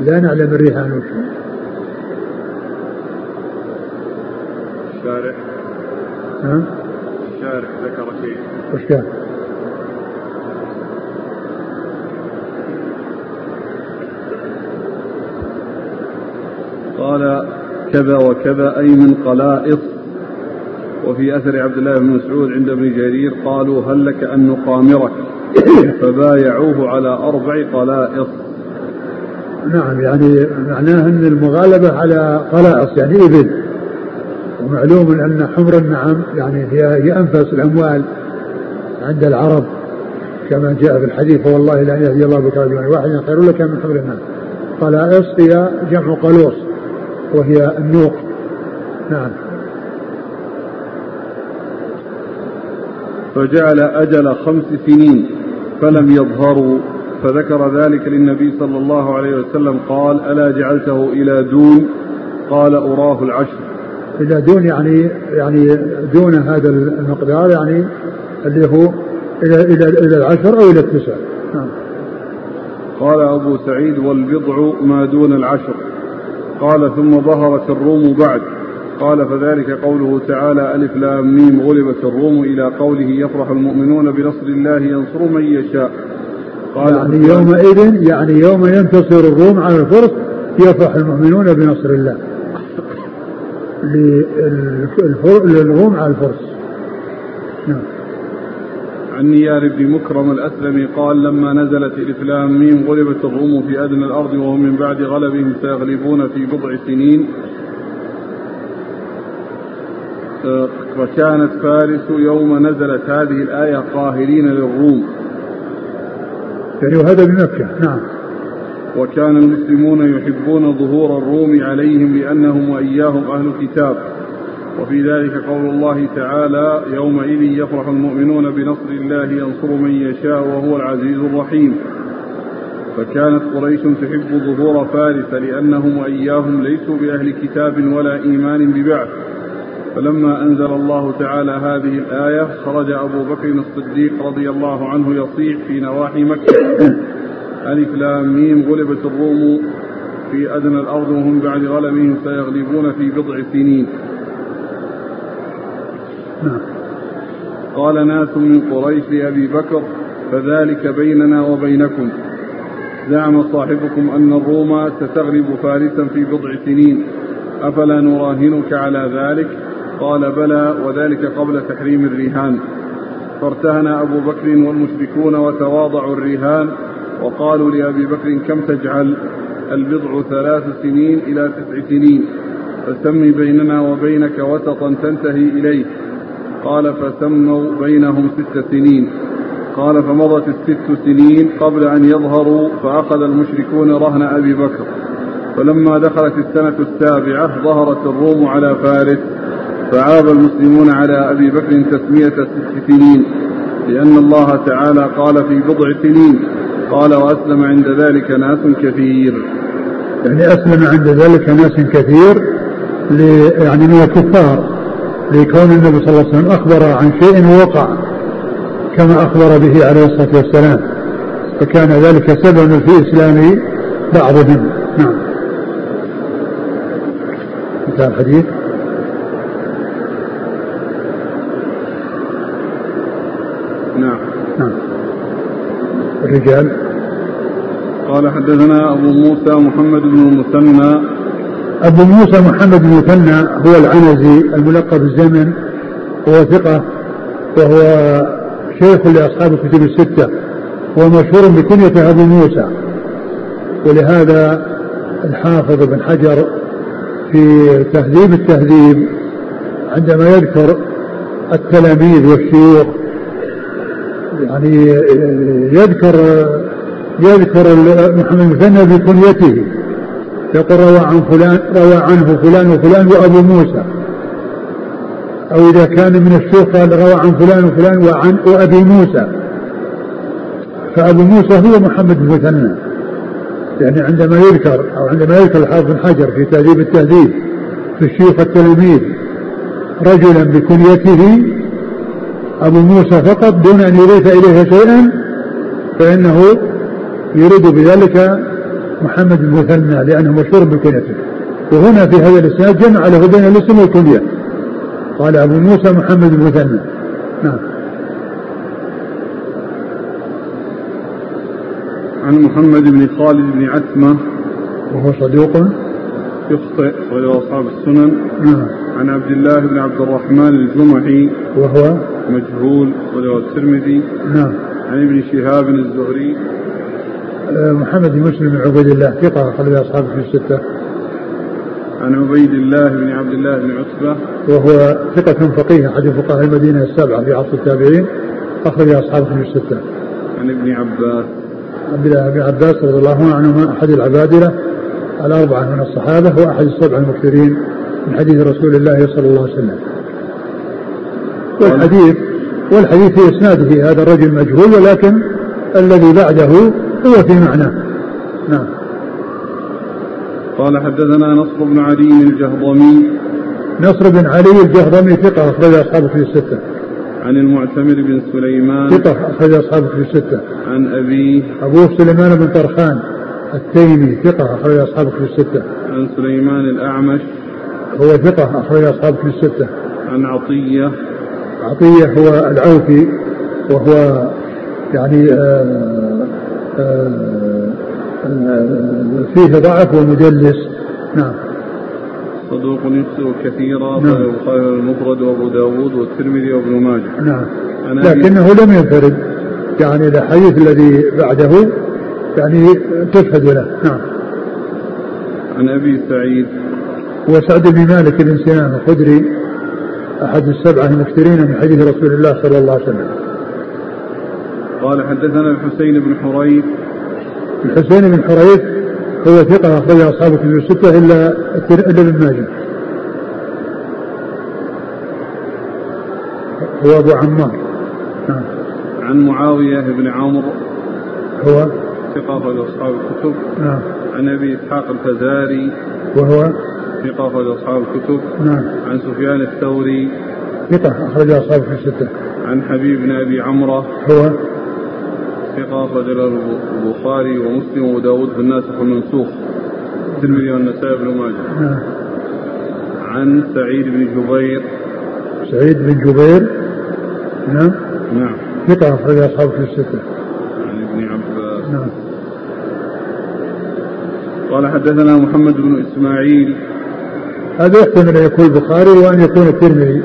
لا نعلم الرهان وش الشارع ها؟ الشارع ذكر شيء. وش كان؟ قال كذا وكذا أي من قلائص وفي أثر عبد الله بن مسعود عند ابن جرير قالوا هل لك أن نقامرك؟ فبايعوه على أربع قلائص نعم يعني معناه أن المغالبة على قلائص يعني إبل. ومعلوم أن حمر النعم يعني هي, هي أنفس الأموال عند العرب كما جاء في الحديث والله لا يهدي الله بك رجلا واحدا خير لك من حمر النعم. قلائص هي جمع قلوص وهي النوق. نعم. فجعل أجل خمس سنين فلم يظهروا فذكر ذلك للنبي صلى الله عليه وسلم قال ألا جعلته إلى دون؟ قال أراه العشر. إلى دون يعني يعني دون هذا المقدار يعني اللي هو إلى إلى إلى العشر أو إلى التسع. نعم. قال أبو سعيد والبضع ما دون العشر. قال ثم ظهرت الروم بعد. قال فذلك قوله تعالى ألف لام ميم غلبت الروم إلى قوله يفرح المؤمنون بنصر الله ينصر من يشاء. قال يعني يومئذ يعني يوم ينتصر الروم على الفرس يفرح المؤمنون بنصر الله. للروم على الفرس. نعم. عن نيار بن مكرم الأسلمي قال لما نزلت الإسلام ميم غلبت الروم في أدنى الأرض وهم من بعد غلبهم سيغلبون في بضع سنين. وكانت فارس يوم نزلت هذه الآية قاهرين للروم. يعني وهذا بمكة نعم. وكان المسلمون يحبون ظهور الروم عليهم لأنهم وإياهم أهل كتاب وفي ذلك قول الله تعالى يومئذ يفرح المؤمنون بنصر الله ينصر من يشاء وهو العزيز الرحيم. فكانت قريش تحب ظهور فارس لأنهم وإياهم ليسوا بأهل كتاب ولا إيمان ببعث. فلما أنزل الله تعالى هذه الآية خرج أبو بكر الصديق رضي الله عنه يصيح في نواحي مكة. ألف لام ميم غلبت الروم في أدنى الأرض وهم بعد غلبهم سيغلبون في بضع سنين. قال ناس من قريش لأبي بكر فذلك بيننا وبينكم. زعم صاحبكم أن الروم ستغلب فارسا في بضع سنين. أفلا نراهنك على ذلك؟ قال بلى وذلك قبل تحريم الرهان فارتهن أبو بكر والمشركون وتواضعوا الرهان وقالوا لأبي بكر كم تجعل البضع ثلاث سنين إلى تسع سنين؟ فسم بيننا وبينك وسطا تنتهي إليه قال فسموا بينهم ست سنين. قال فمضت الست سنين قبل أن يظهروا فأخذ المشركون رهن أبي بكر. فلما دخلت السنة السابعة ظهرت الروم على فارس. فعاب المسلمون على أبي بكر تسمية ست سنين لأن الله تعالى قال في بضع سنين قال وأسلم عند ذلك ناس كثير. يعني أسلم عند ذلك ناس كثير يعني من الكفار لكون النبي صلى الله عليه وسلم أخبر عن شيء وقع كما أخبر به عليه الصلاة والسلام فكان ذلك سببا في إسلام بعضهم. نعم. انتهى الحديث. الرجال. قال حدثنا أبو موسى محمد بن المثنى. أبو موسى محمد بن مثنى هو العنزي الملقب الزمن هو ثقة وهو شيخ لأصحاب الكتب الستة ومشهور بكنية أبو موسى. ولهذا الحافظ بن حجر في تهذيب التهذيب عندما يذكر التلاميذ والشيوخ يعني يذكر يذكر محمد المثنى بكنيته يقول روى عن فلان روى عنه فلان وفلان وأبو موسى. أو إذا كان من الشيوخ قال روى عن فلان وفلان وعن وأبي موسى. فأبو موسى هو محمد بن مثنى يعني عندما يذكر أو عندما يذكر الحافظ بن حجر في تهذيب التهذيب في الشيوخ التلاميذ رجلا بكنيته أبو موسى فقط دون أن يضيف إليها شيئا فإنه يريد بذلك محمد المثنى لأنه مشهور بكنيته. وهنا في هذا الإسناد جمع له بين الاسم والكنية قال أبو موسى محمد المثنى نعم. عن محمد بن خالد بن عتمة. وهو صدوق يخطئ وله أصحاب السنن. نعم. عن عبد الله بن عبد الرحمن الجمحي وهو مجهول وله الترمذي. نعم. عن ابن شهاب الزهري. آه، محمد بن مسلم بن عبيد الله ثقة أخرج أصحابه في الستة. عن عبيد الله بن عبد الله بن عتبة. وهو ثقة فقيه أحد فقهاء المدينة السبعة في عصر التابعين أخرج أصحابه في الستة. عن ابن عباس. عبد الله بن عباس رضي الله عنهما أحد العبادلة الأربعة من الصحابة وأحد السبع المكثرين. من حديث رسول الله صلى الله عليه وسلم. والحديث والحديث في إسناده هذا الرجل مجهول ولكن الذي بعده هو في معناه. نعم. قال حدثنا نصر بن علي الجهضمي. نصر بن علي الجهضمي ثقة أخرج أصحابه في الستة. عن المعتمر بن سليمان. ثقة أخرج أصحابه في الستة. عن أبيه أبوه سليمان بن طرخان التيمي ثقة أخرج أصحابه في الستة. عن سليمان الأعمش. هو ثقة أخرج أصحابه في الستة. عن عطية. عطية هو العوفي وهو يعني آه فيه ضعف ومدلس. نعم. صدوق يخطئ كثيرا نعم. البخاري المفرد وأبو داود والترمذي وابن ماجه. نعم. لكنه لم ينفرد يعني الحديث الذي بعده يعني تشهد له. نعم. عن أبي سعيد. هو سعد بن مالك بن سنان الخدري أحد السبعة المكثرين من حديث رسول الله صلى الله عليه وسلم. قال حدثنا الحسين بن حريث. الحسين بن حريث هو ثقة أخرج أصحاب الكتب الستة إلا إلا ابن ماجه. هو أبو عمار. نعم. عن معاوية بن عمرو. هو؟ ثقة أخرج أصحاب الكتب. نعم. عن أبي إسحاق الفزاري. وهو؟ ثقة أخرج أصحاب الكتب. نعم. عن سفيان الثوري. ثقة أخرج أصحاب الستة. عن حبيب بن أبي عمرة. هو؟ ثقة أخرج له البخاري ومسلم وداود في الناسخ والمنسوخ الترمذي والنسائي بن ماجه. نعم. عن سعيد بن جبير. سعيد بن جبير. نعم. نعم. ثقة أخرج أصحاب في الستة. عن ابن عباس. نعم. قال حدثنا محمد بن إسماعيل. هذا يحتمل أن يكون البخاري وأن يكون الترمذي.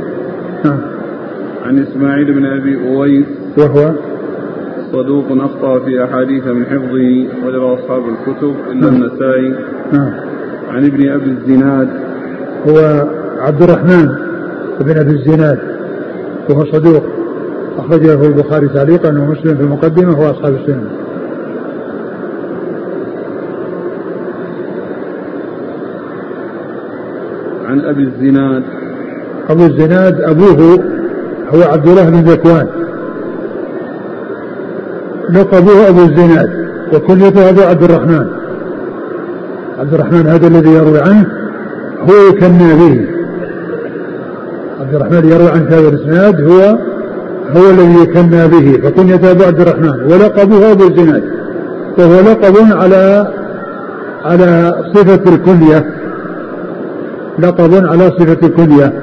نعم. عن إسماعيل بن أبي أويس. وهو؟ صدوق أخطأ في أحاديث من حفظه وجرى أصحاب الكتب إلا نعم. النسائي. نعم. عن ابن أبي الزناد. هو عبد الرحمن بن أبي الزناد وهو صدوق. أخرجه البخاري تعليقا ومسلم في المقدمة هو أصحاب السنة. عن أبي الزناد. أبو الزناد أبوه هو عبد الله بن ذكوان. لقبه أبو الزناد وكنيته أبو عبد الرحمن. عبد الرحمن هذا الذي يروي عنه هو يكنى به. عبد الرحمن يروي عن هذا الإسناد هو هو الذي يكنى به فكنيته أبو عبد الرحمن ولقبه أبو الزناد وهو لقب على على صفة الكنية. لقب على صفة الكنية.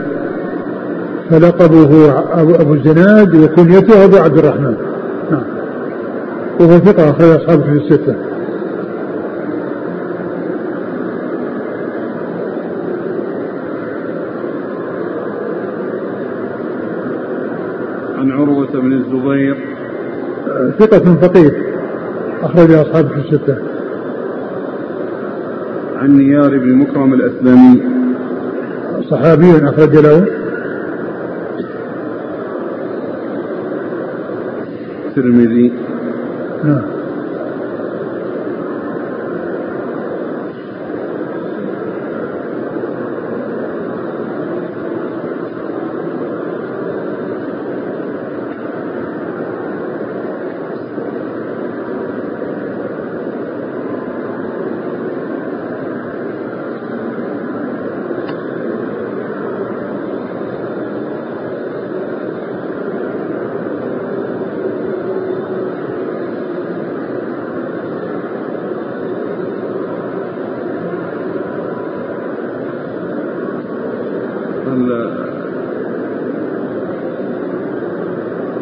فلقبه أبو الزناد وكنيته أبو عبد الرحمن. نعم. وهو ثقة أخرج أصحابه في الستة. عن عروة بن الزبير. ثقة فقيه أخرج أصحابه في الستة. عن نيار بن مكرم الأسلمي. صحابي أخرج له الترمذي نعم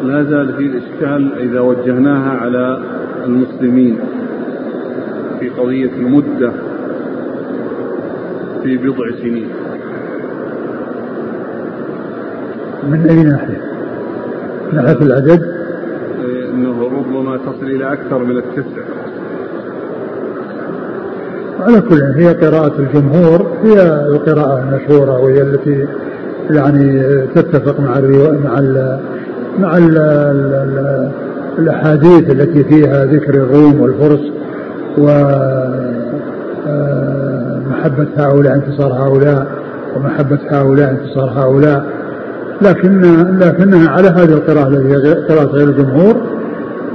لا زال في الإشكال إذا وجهناها على المسلمين في قضية المدة في بضع سنين من أي ناحية؟ ناحية العدد؟ إيه، أنه ربما تصل إلى أكثر من التسع على كل هي قراءة الجمهور هي القراءة المشهورة وهي التي يعني تتفق مع مع مع ال ال ال الأحاديث التي فيها ذكر الروم والفرس ومحبة آه، هؤلاء انتصار هؤلاء ومحبة هؤلاء انتصار هؤلاء. لكن لكنها على هذه القراءة التي قراءة غير الجمهور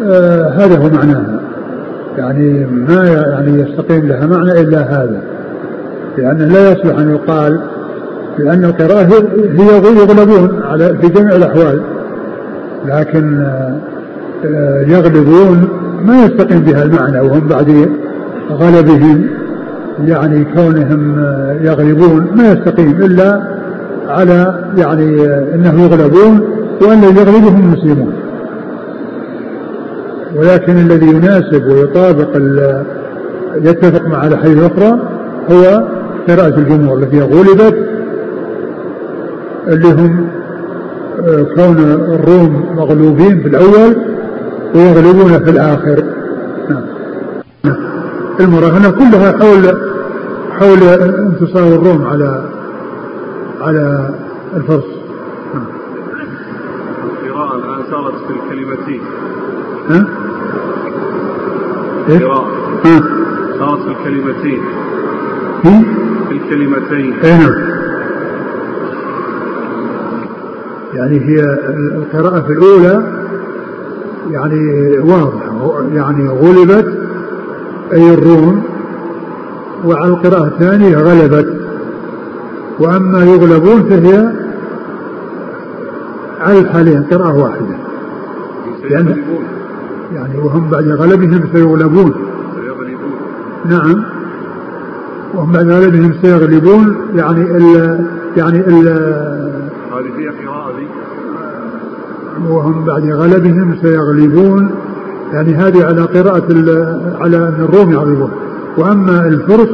آه هذا هو معناها. يعني ما يعني يستقيم لها معنى إلا هذا. لأنه لا يصلح أن يقال لأن القراءة هي يغلبون على في جميع الأحوال. لكن آه، يغلبون ما يستقيم بها المعنى وهم بعد غلبهم يعني كونهم آه، يغلبون ما يستقيم إلا على يعني آه، أنه يغلبون وأن يغلبهم المسلمون. ولكن الذي يناسب ويطابق يتفق مع الحديث الأخرى هو قراءة الجمهور التي غلبت اللي هم كون الروم مغلوبين في الأول ويغلبون في الآخر. نعم. المراهنة كلها حول حول انتصار الروم على على الفرس. القراءة الآن صارت في الكلمتين. ها؟ القراءة؟ صارت في الكلمتين. في؟ في الكلمتين. أي نعم. يعني هي القراءة في الأولى يعني واضحة يعني غلبت أي الروم وعلى القراءة الثانية غلبت. وأما يغلبون فهي على الحالين قراءة واحدة. لأن يعني وهم بعد غلبهم سيغلبون. نعم. وهم بعد غلبهم سيغلبون يعني ال يعني ال هذه فيها قراءة وهم بعد غلبهم سيغلبون. يعني هذه على قراءة على أن الروم يغلبون. وأما الفرس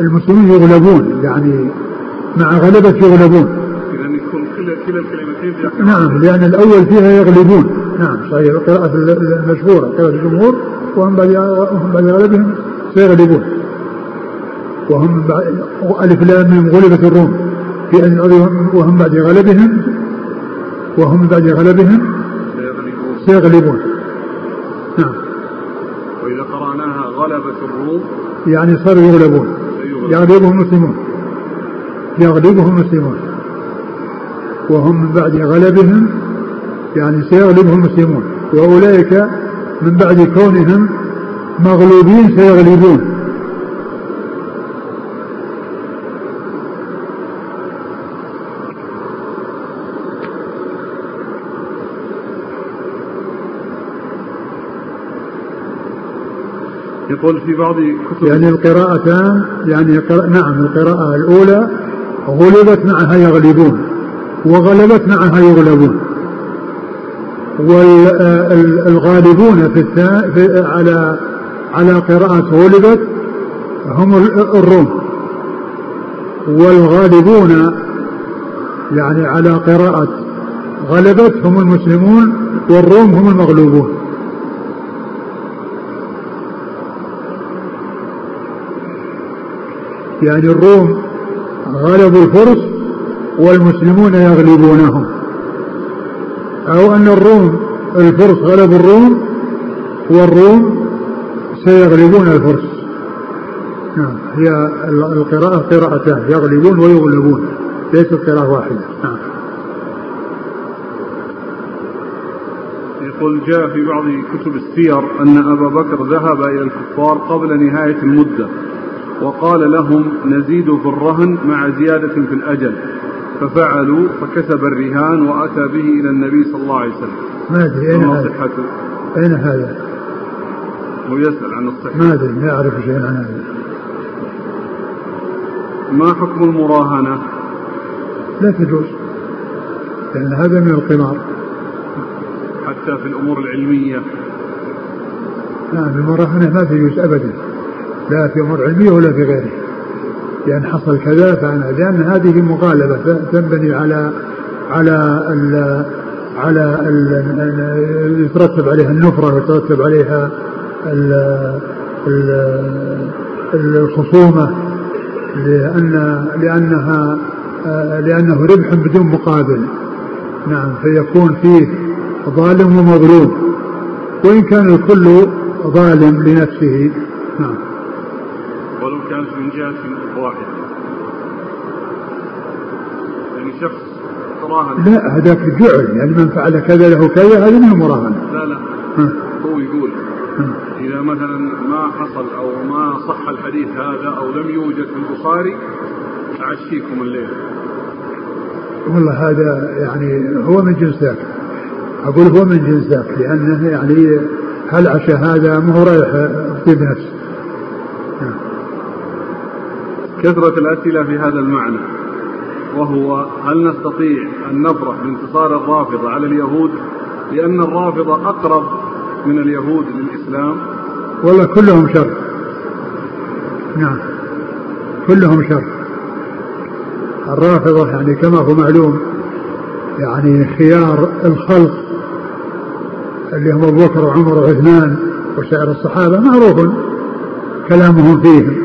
المسلمين يغلبون. يعني مع غلبة يغلبون. إذا يكون كلا كلا الكلمتين نعم لأن الأول فيها يغلبون. نعم صحيح. القراءة المشهورة قراءة الجمهور. وهم بعد غلبهم سيغلبون. وهم ألف لام غلبت الروم. في أن وهم بعد غلبهم وهم بعد غلبهم سيغلبون. نعم. وإذا قرأناها غلبت الروم. يعني صاروا يغلبون. يغلبهم المسلمون. يغلبهم المسلمون. وهم من بعد غلبهم يعني سيغلبهم المسلمون. وأولئك من بعد كونهم مغلوبين سيغلبون. يقول في بعض كتب يعني القراءتان يعني نعم القراءة الأولى غلبت معها يغلبون وغلبت معها يغلبون. والغالبون في, في على على قراءة غلبت هم الروم. والغالبون يعني على قراءة غلبت هم المسلمون والروم هم المغلوبون. يعني الروم غلبوا الفرس والمسلمون يغلبونهم. أو أن الروم الفرس غلبوا الروم والروم سيغلبون الفرس. نعم هي القراءة قراءتان يغلبون ويغلبون ليست قراءة واحدة. نعم. يقول جاء في بعض كتب السير أن أبا بكر ذهب إلى الكفار قبل نهاية المدة. وقال لهم نزيد في الرهن مع زيادة في الأجل. ففعلوا فكسب الرهان وأتى به إلى النبي صلى الله عليه وسلم. ما أدري أين هذا؟ صحته؟ أين هذا؟ هو يسأل عن الصحة. ما أدري ما أعرف شيئا عن هذا. ما حكم المراهنة؟ لا تجوز لأن هذا من القمار. حتى في الأمور العلمية. نعم المراهنة ما تجوز أبدا. لا في أمور علمية ولا في غيره. لأن حصل كذا فأنا لأن هذه مغالبة تنبني على على ال على ال يترتب عليها النفرة ويترتب عليها ال الخصومة. لأن لأنها لأنه ربح بدون مقابل. نعم فيكون فيه ظالم ومظلوم. وإن كان الكل ظالم لنفسه. نعم. كانت من جهة واحدة. يعني شخص تراهن. لا هذاك جعل يعني من فعل كذا له كذا هذا من المراهنة لا لا. هو يقول إذا مثلا ما حصل أو ما صح الحديث هذا أو لم يوجد في البخاري أعشيكم الليل. والله هذا يعني هو من جنس ذاك. أقول هو من جنس ذاك لأنه يعني هل عشاء هذا ما هو رايح في نفسه كثرة الأسئلة في هذا المعنى وهو هل نستطيع أن نفرح بانتصار الرافضة على اليهود لأن الرافضة أقرب من اليهود للإسلام؟ والله كلهم شر. نعم. كلهم شر. الرافضة يعني كما هو معلوم يعني خيار الخلق اللي هم أبو بكر وعمر وعثمان وسائر الصحابة معروف كلامهم فيهم.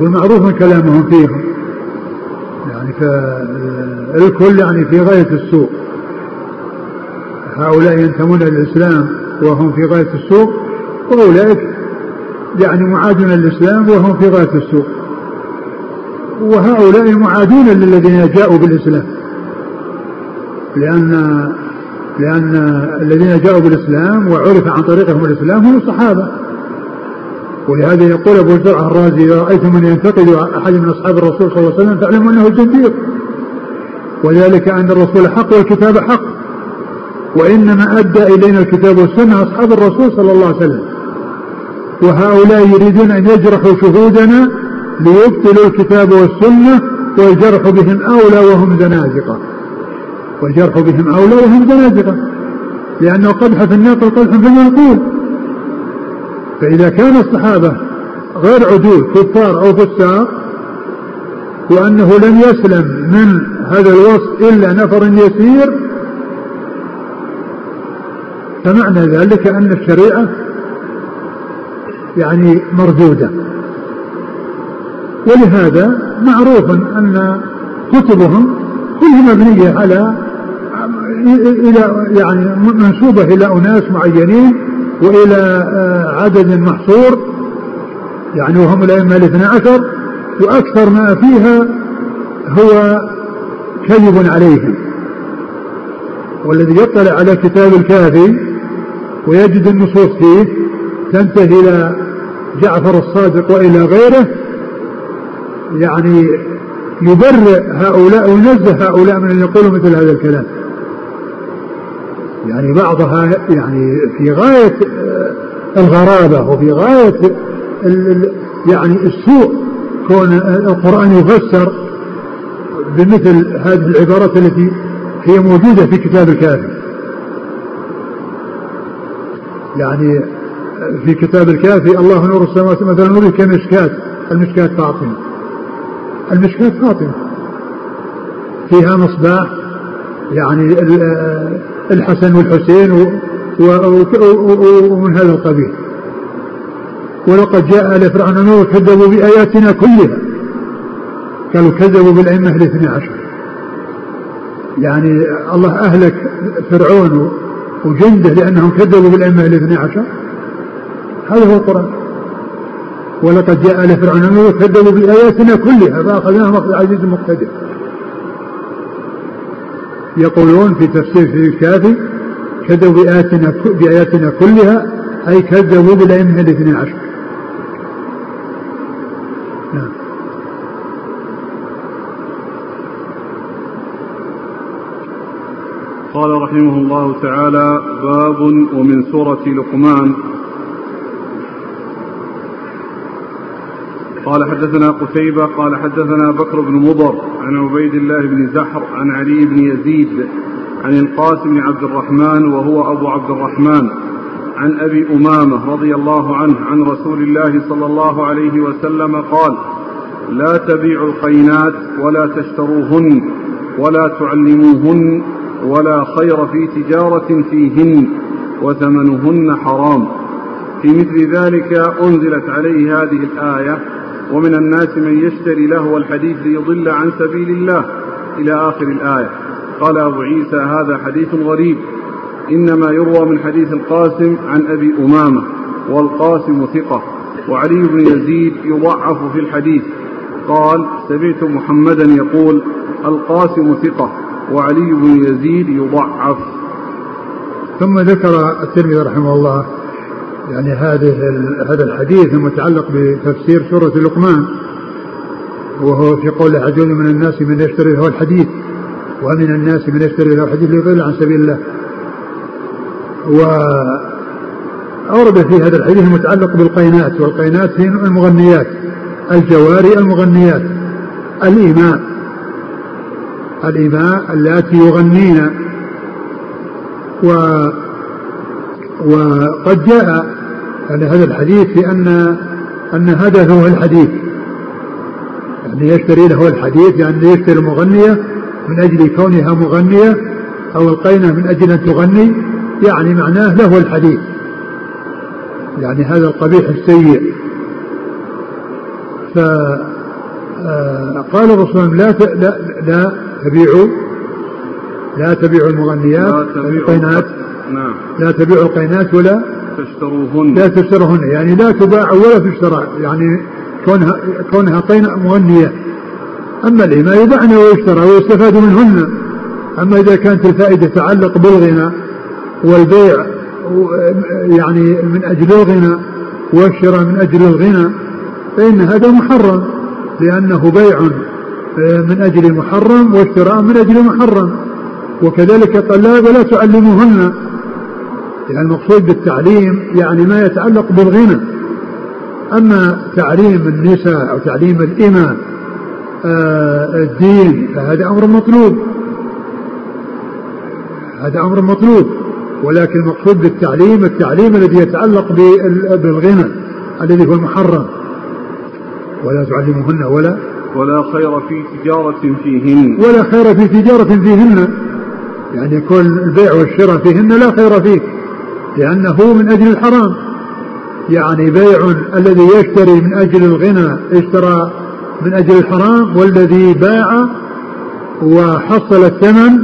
أقول معروف كلامهم فيهم. يعني فالكل يعني في غاية السوء. هؤلاء ينتمون للاسلام وهم في غاية السوء وأولئك يعني معادون للإسلام وهم في غاية السوء. وهؤلاء معادون للذين جاءوا بالإسلام. لأن لأن الذين جاءوا بالإسلام وعرف عن طريقهم الإسلام هم الصحابة. ولهذا يقول أبو زرع الرازي إذا رأيتم من ينتقد أحد من أصحاب الرسول صلى الله عليه وسلم فاعلموا أنه زنديق وذلك أن الرسول حق والكتاب حق. وإنما أدى إلينا الكتاب والسنة أصحاب الرسول صلى الله عليه وسلم. وهؤلاء يريدون أن يجرحوا شهودنا ليبطلوا الكتاب والسنة والجرح بهم أولى وهم زنازقة. والجرح بهم أولى وهم زنادقة لأنه قدح في الناقل قدح في المنقول فإذا كان الصحابة غير عدول كفار أو فساق وأنه لم يسلم من هذا الوصف إلا نفر يسير فمعنى ذلك أن الشريعة يعني مردودة ولهذا معروف أن كتبهم كلها مبنية على إلى يعني منسوبة إلى أناس معينين وإلى آه، عدد محصور يعني وهم الأئمة الاثنى عشر وأكثر ما فيها هو كذب عليهم. والذي يطلع على كتاب الكافي ويجد النصوص فيه تنتهي إلى جعفر الصادق وإلى غيره يعني يبرئ هؤلاء وينزه هؤلاء من أن يقولوا مثل هذا الكلام. يعني بعضها يعني في غاية الغرابة وفي غاية يعني السوء كون القرآن يفسر بمثل هذه العبارات التي هي موجودة في كتاب الكافي يعني في كتاب الكافي الله نور السماوات مثلا نور كمشكات المشكات فاطمة. المشكات فاطمة. فيها مصباح يعني الحسن والحسين ومن هذا القبيل. ولقد جاء آل فرعون نور كذبوا بآياتنا كلها. قالوا كذبوا بالأئمة الاثنى عشر. يعني الله أهلك فرعون وجنده لأنهم كذبوا بالأئمة الاثنى عشر. هذا هو القرآن. ولقد جاء آل فرعون نور كذبوا بآياتنا كلها فأخذناهم أخذ عزيز مقتدر. يقولون في تفسير في الكافي كذبوا بآياتنا بآياتنا كلها أي كذبوا بالأئمة الاثنين عشر. نعم. قال رحمه الله تعالى باب ومن سورة لقمان. قال حدثنا قتيبة قال حدثنا بكر بن مضر عن عبيد الله بن زحر عن علي بن يزيد عن القاسم بن عبد الرحمن وهو أبو عبد الرحمن عن أبي أمامة رضي الله عنه عن رسول الله صلى الله عليه وسلم قال لا تبيعوا القينات ولا تشتروهن ولا تعلموهن ولا خير في تجارة فيهن وثمنهن حرام. في مثل ذلك أنزلت عليه هذه الآية ومن الناس من يشتري لهو الحديث ليضل عن سبيل الله إلى آخر الآية. قال أبو عيسى هذا حديث غريب. إنما يروى من حديث القاسم عن أبي أمامة والقاسم ثقة وعلي بن يزيد يضعف في الحديث. قال سمعت محمدا يقول القاسم ثقة وعلي بن يزيد يضعف. ثم ذكر الترمذي رحمه الله يعني هذه هذا الحديث المتعلق بتفسير سورة لقمان وهو في قول عز من الناس من يشتري له الحديث ومن الناس من يشتري له الحديث ليضل عن سبيل الله. وأورد في هذا الحديث المتعلق بالقينات والقينات هي المغنيات الجواري المغنيات الإيماء الإيماء اللاتي يغنين. و وقد جاء يعني هذا الحديث في أن أن هدفه الحديث. يعني يشتري له الحديث يعني يشتري المغنية من أجل كونها مغنية أو القينة من أجل أن تغني يعني معناه له الحديث. يعني هذا القبيح السيء. فقال الرسول لا لا لا تبيعوا لا تبيعوا المغنيات القينات. نعم. لا تبيعوا القينات ولا تشتروهن لا تشتروهن يعني لا تباع ولا تشترى يعني كونها كونها قينة مغنية. أما الإماء يباعن ويشترى ويستفاد منهن. أما إذا كانت الفائدة تتعلق بالغنى والبيع يعني من أجل الغنى والشراء من أجل الغنى فإن هذا محرم لأنه بيع من أجل محرم واشتراء من أجل محرم. وكذلك الطلاب لا تعلموهن يعني المقصود بالتعليم يعني ما يتعلق بالغنى. أما تعليم النساء أو تعليم الإمام آه، الدين فهذا أمر مطلوب. هذا أمر مطلوب. ولكن المقصود بالتعليم التعليم الذي يتعلق بالغنى الذي هو المحرم ولا تعلمهن ولا ولا خير في تجارة فيهن. ولا خير في تجارة فيهن. يعني يكون البيع والشراء فيهن لا خير فيه. لأنه من أجل الحرام. يعني بيع الذي يشتري من أجل الغنى اشترى من أجل الحرام والذي باع وحصل الثمن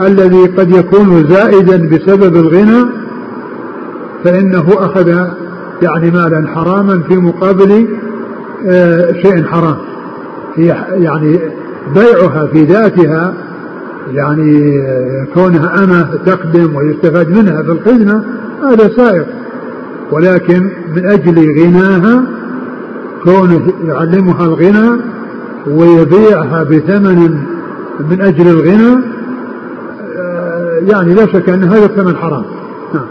الذي قد يكون زائدا بسبب الغنى فإنه أخذ يعني مالا حراما في مقابل آه، شيء حرام. يعني بيعها في ذاتها يعني كونها أمة تقدم ويستفاد منها في الخدمة هذا سائق. ولكن من أجل غناها كونه يعلمها الغنى ويبيعها بثمن من أجل الغنى آه، يعني لا شك أن هذا الثمن حرام. نعم.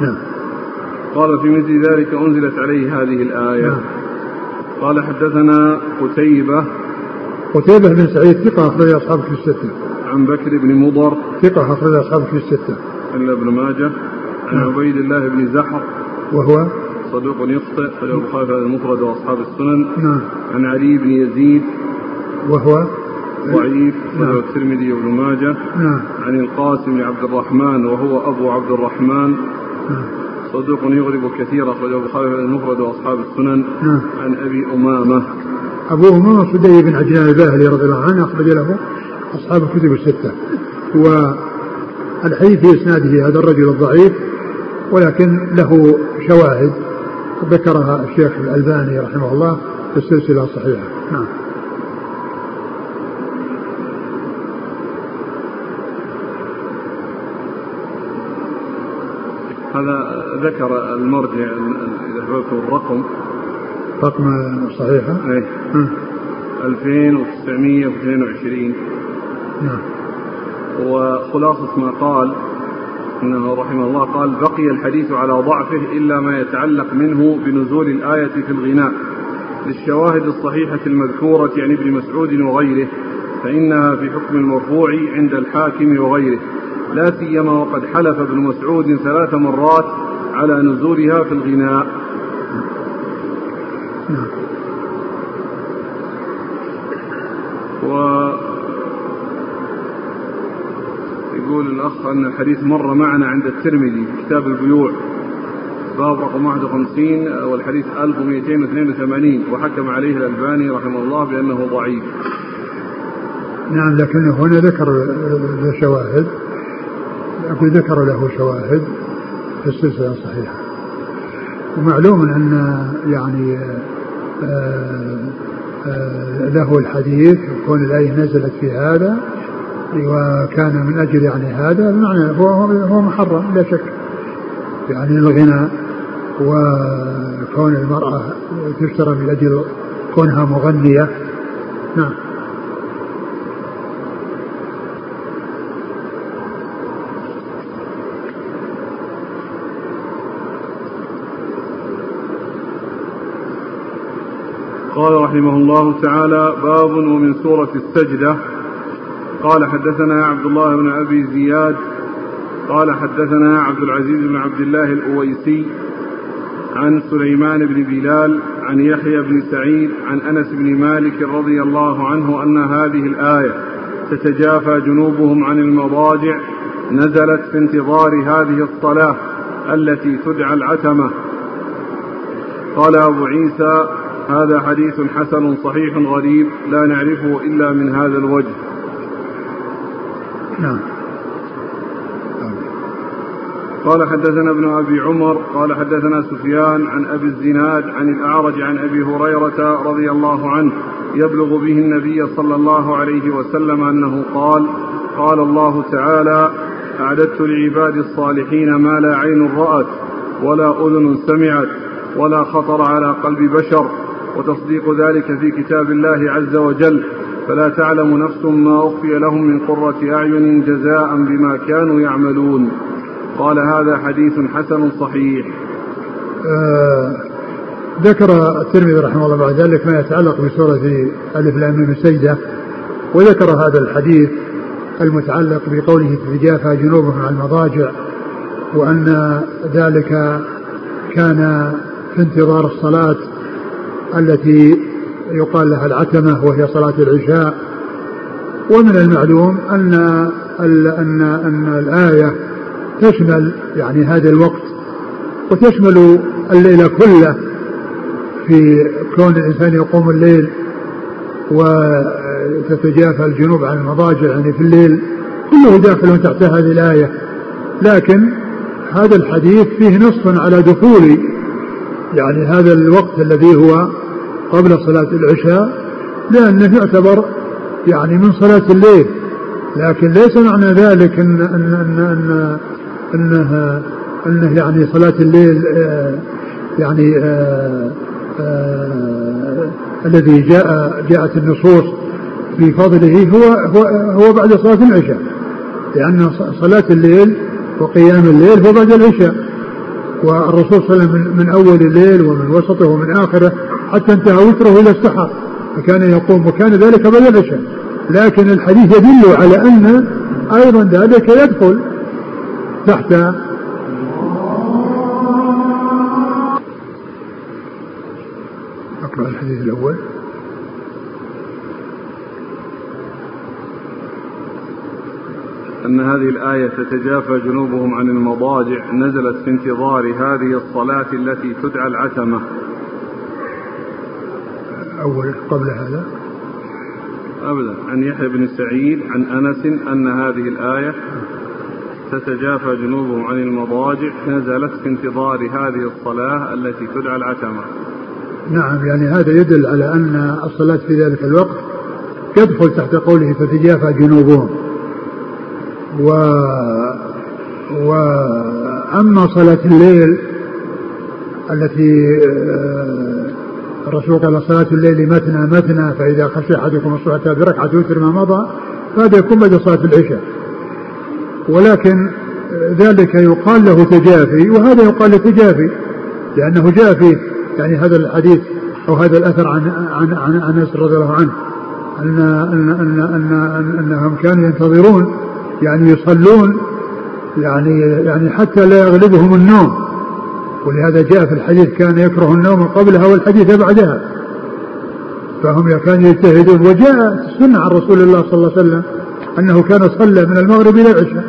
نعم. قال في مثل ذلك أنزلت عليه هذه الآية. نعم. قال حدثنا قتيبة قتيبة بن سعيد ثقة أخرج أصحابك في الستة. عن بكر بن مضر. ثقة أخرج أصحابك في الستة. إلا ابن ماجه. عن نعم. عبيد الله بن زحر. وهو؟ صدوق يخطئ. خرج البخاري في المفرد وأصحاب السنن. نعم. عن علي بن يزيد. وهو؟ ضعيف. نعم. الترمذي وابن ماجه. نعم. عن القاسم بن عبد الرحمن وهو أبو عبد الرحمن. نعم. صدوق يغرب كثيرا أخرجه البخاري في المفرد وأصحاب السنن. نعم. عن أبي أمامة. أبو أمامة صدي بن عجلان الباهلي رضي الله عنه أخرج له أصحاب الكتب الستة. والحديث في إسناده هذا الرجل الضعيف ولكن له شواهد ذكرها الشيخ الألباني رحمه الله في السلسلة الصحيحة. نعم. هذا ذكر المرجع حببتم الرقم. رقم صحيحة؟ إيه. 2922 نعم. وخلاصة ما قال إنه رحمه الله قال بقي الحديث على ضعفه إلا ما يتعلق منه بنزول الآية في الغناء. للشواهد الصحيحة المذكورة عن ابن مسعود وغيره فإنها في حكم المرفوع عند الحاكم وغيره. لا سيما وقد حلف ابن مسعود ثلاث مرات على نزولها في الغناء و يقول الأخ أن الحديث مر معنا عند الترمذي في كتاب البيوع. باب رقم 51 والحديث 1282 وحكم عليه الألباني رحمه الله بأنه ضعيف. نعم لكنه هنا ذكر له شواهد. أقول ذكر له شواهد في السلسلة الصحيحة. ومعلوم أن يعني آه، آه، له الحديث وكون الآية نزلت في هذا وكان من أجل يعني هذا بمعنى هو هو محرم لا شك. يعني الغنى وكون المرأة تشترى من أجل كونها مغنية. نعم. قال رحمه الله تعالى باب ومن سورة السجدة. قال حدثنا عبد الله بن أبي زياد قال حدثنا عبد العزيز بن عبد الله الأويسي عن سليمان بن بلال عن يحيى بن سعيد عن أنس بن مالك رضي الله عنه أن هذه الآية تتجافى جنوبهم عن المضاجع نزلت في انتظار هذه الصلاة التي تدعى العتمة. قال أبو عيسى هذا حديث حسن صحيح غريب لا نعرفه إلا من هذا الوجه. نعم. قال حدثنا ابن أبي عمر قال حدثنا سفيان عن أبي الزناد عن الأعرج عن أبي هريرة رضي الله عنه يبلغ به النبي صلى الله عليه وسلم أنه قال قال الله تعالى أعددت لعبادي الصالحين ما لا عين رأت ولا أذن سمعت ولا خطر على قلب بشر وتصديق ذلك في كتاب الله عز وجل. فلا تعلم نفس ما أخفي لهم من قرة أعين جزاء بما كانوا يعملون. قال هذا حديث حسن صحيح. آه ذكر الترمذي رحمه الله بعد ذلك ما يتعلق بسورة ألف لام السجدة وذكر هذا الحديث المتعلق بقوله تتجافى جنوبهم عن المضاجع وأن ذلك كان في انتظار الصلاة التي يقال لها العتمة وهي صلاة العشاء. ومن المعلوم أن أن أن الآية تشمل يعني هذا الوقت وتشمل الليل كله في كون الإنسان يقوم الليل وتتجافى الجنوب عن المضاجع يعني في الليل كله داخل تحت هذه الآية. لكن هذا الحديث فيه نص على دخول يعني هذا الوقت الذي هو قبل صلاة العشاء لأنه يعتبر يعني من صلاة الليل. لكن ليس معنى ذلك أن أن أن, أن انه إنه يعني صلاة الليل آه، يعني آه، آه، الذي جاء جاءت النصوص في فضله هو هو هو بعد صلاة العشاء. لأن صلاة الليل وقيام الليل هو بعد العشاء. والرسول صلى الله عليه وسلم من أول الليل ومن وسطه ومن آخره حتى انتهى وتره إلى السحر فكان يقوم وكان ذلك بعد العشاء لكن الحديث يدل على أن أيضا ذلك يدخل تحت أقرأ الحديث الأول. أن هذه الآية تتجافى جنوبهم عن المضاجع نزلت في انتظار هذه الصلاة التي تدعى العتمة. أول قبل هذا؟ أبدا. عن يحيى بن سعيد عن أنس أن هذه الآية تتجافى جنوبهم عن المضاجع نزلت في انتظار هذه الصلاة التي تدعى العتمة. نعم يعني هذا يدل على أن الصلاة في ذلك الوقت يدخل تحت قوله تتجافى جنوبهم و وأما صلاة الليل التي آه، الرسول قال صلاة الليل مثنى مثنى فإذا خشي أحدكم الصلاة بركعة يوتر ما مضى فهذا يكون بعد صلاة العشاء. ولكن ذلك يقال له تجافي وهذا يقال له تجافي لأنه جاء في يعني هذا الحديث أو هذا الأثر عن عن عن أنس رضي الله عنه أن أن أن أن أنهم كانوا ينتظرون يعني يصلون يعني يعني حتى لا يغلبهم النوم. ولهذا جاء في الحديث كان يكره النوم قبلها والحديث بعدها. فهم كانوا يجتهدون. وجاء السنة عن رسول الله صلى الله عليه وسلم أنه كان صلى من المغرب إلى العشاء.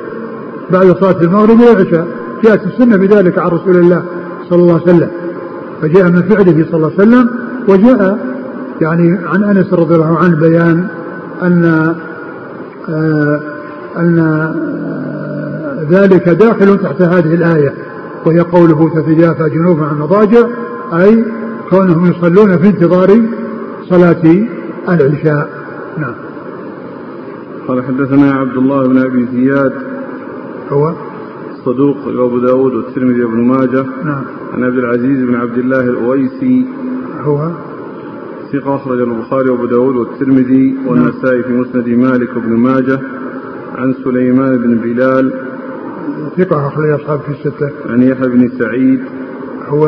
بعد صلاة المغرب إلى العشاء جاءت السنة بذلك عن رسول الله صلى الله عليه وسلم. فجاء من فعله صلى الله عليه وسلم. وجاء يعني عن أنس رضي الله عنه بيان أن آه أن آه ذلك داخل تحت هذه الآية. وهي قوله تتجافى جنوبا عن المضاجع أي كونهم يصلون في انتظار صلاة العشاء. نعم. قال حدثنا عبد الله بن أبي زياد هو؟ صدوق أبو داود والترمذي وابن ماجه. نعم. عن عبد العزيز بن عبد الله الأويسي. هو؟ ثقة أخرج البخاري وأبو داود والترمذي والنسائي في مسند مالك وابن ماجه. عن سليمان بن بلال ثقة أخرج أصحاب في الستة. عن يحيى بن سعيد. هو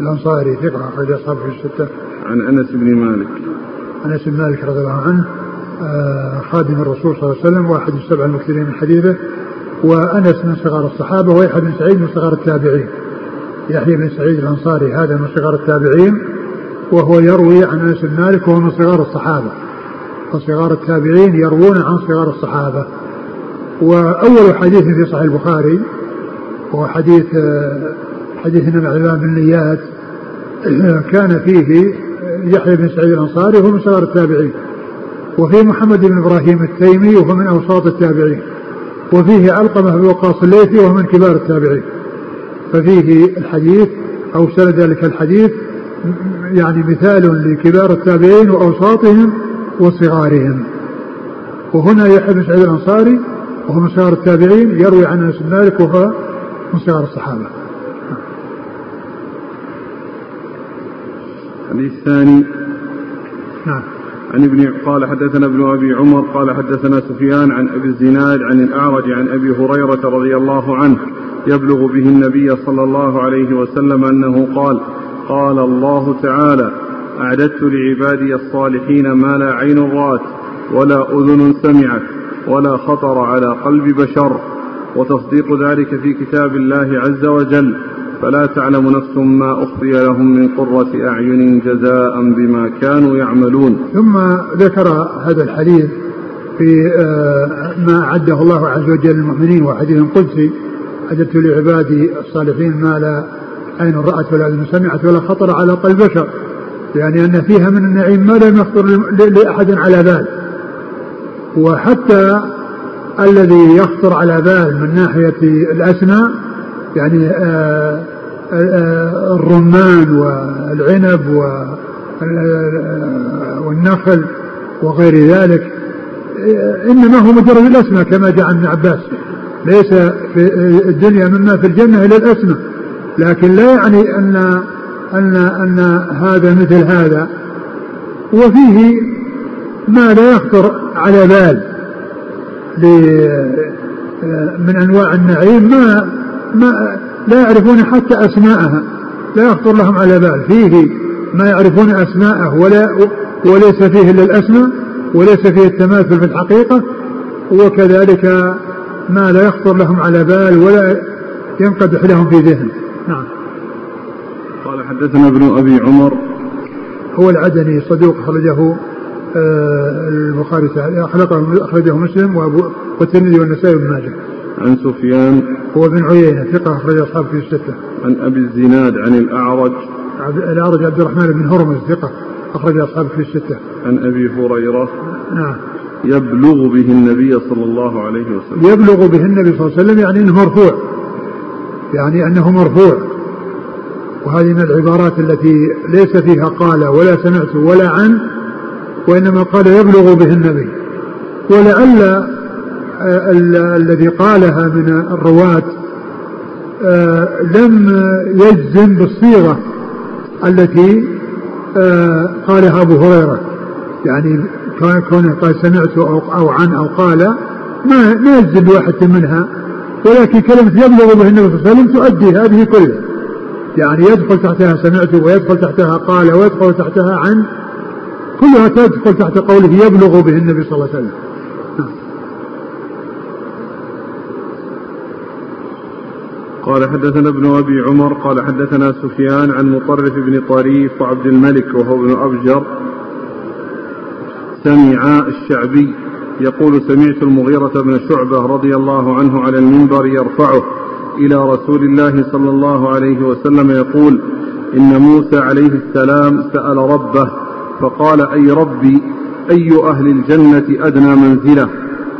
الأنصاري ثقة أخرج أصحاب في الستة. عن أنس بن مالك. أنس بن مالك رضي الله عنه آه، خادم الرسول صلى الله عليه وسلم واحد السبع المكثرين من حديثه وأنس من صغار الصحابة ويحيى بن سعيد من صغار التابعين. يحيى بن سعيد الأنصاري هذا من صغار التابعين وهو يروي عن أنس بن مالك وهو من صغار الصحابة. فصغار التابعين يروون عن صغار الصحابة. وأول حديث في صحيح البخاري هو حديث حديث عليه بن نيات كان فيه يحيى بن سعيد الأنصاري وهو من صغار التابعين وفيه محمد بن إبراهيم التيمي وهو من أوساط التابعين وفيه علقمة بن وقاص الليثي وهو من كبار التابعين ففيه الحديث أو سند ذلك الحديث يعني مثال لكبار التابعين وأوساطهم وصغارهم وهنا يحيى بن سعيد الأنصاري وهو من صغار التابعين يروي عن أنس بن مالك وهو من صغار الصحابة. الحديث الثاني. نعم. عن ابن قال حدثنا ابن أبي عمر قال حدثنا سفيان عن أبي الزناد عن الأعرج عن أبي هريرة رضي الله عنه يبلغ به النبي صلى الله عليه وسلم أنه قال قال الله تعالى أعددت لعبادي الصالحين ما لا عين رات ولا أذن سمعت. ولا خطر على قلب بشر وتصديق ذلك في كتاب الله عز وجل. فلا تعلم نفس ما أخفي لهم من قرة أعين جزاء بما كانوا يعملون. ثم ذكر هذا الحديث في آه، ما أعده الله عز وجل للمؤمنين. وحديث قدسي أعددت لعبادي الصالحين ما لا عين رأت ولا أذن سمعت ولا خطر على قلب بشر يعني أن فيها من النعيم ما لم يخطر لأحد على بال. وحتى الذي يخطر على بال من ناحية الأسماء يعني آه، آه، الرمان والعنب والنخل وغير ذلك إنما هو مجرد الاسماء كما جاء عن ابن عباس. ليس في الدنيا مما في الجنة إلا الاسماء لكن لا يعني أن أن أن هذا مثل هذا. وفيه ما لا يخطر على بال من أنواع النعيم ما ما لا يعرفون حتى أسماءها. لا يخطر لهم على بال. فيه ما يعرفون أسماءه ولا وليس فيه إلا الأسماء وليس فيه التماثل في الحقيقة وكذلك ما لا يخطر لهم على بال ولا ينقدح لهم في ذهن. نعم. قال حدثنا ابن أبي عمر. هو العدني صدوق آه، البخاري اخرجه مسلم وابو والترمذي والنسائي بن ماجه. عن سفيان. هو بن عيينة ثقة أخرج أصحاب في الستة. عن أبي الزناد عن الأعرج. الأعرج عبد الرحمن بن هرمز ثقة أخرج أصحاب في الستة. عن أبي هريرة. نعم. يبلغ به النبي صلى الله عليه وسلم. يبلغ به النبي صلى الله عليه وسلم يعني أنه مرفوع. يعني أنه مرفوع. وهذه من العبارات التي ليس فيها قال ولا سمعت ولا عن وإنما قال يبلغ به النبي. ولعل الذي قالها من الرواة آه، لم يجزم بالصيغة التي آه، قالها أبو هريرة. يعني كونه قال سمعت أو, أو عن أو قال ما ما يجزم بواحدة منها. ولكن كلمة يبلغ به النبي صلى الله عليه وسلم تؤدي هذه كلها يعني يدخل تحتها سمعت ويدخل تحتها قال ويدخل تحتها عن كلها تدخل تحت قوله يبلغ به النبي صلى الله عليه وسلم. قال حدثنا ابن أبي عمر قال حدثنا سفيان عن مطرف بن طريف وعبد الملك وهو ابن أبجر. سمع الشعبي يقول سمعت المغيرة بن شعبة رضي الله عنه على المنبر يرفعه إلى رسول الله صلى الله عليه وسلم يقول إن موسى عليه السلام سأل ربه فقال أي ربي أي أهل الجنة أدنى منزلة؟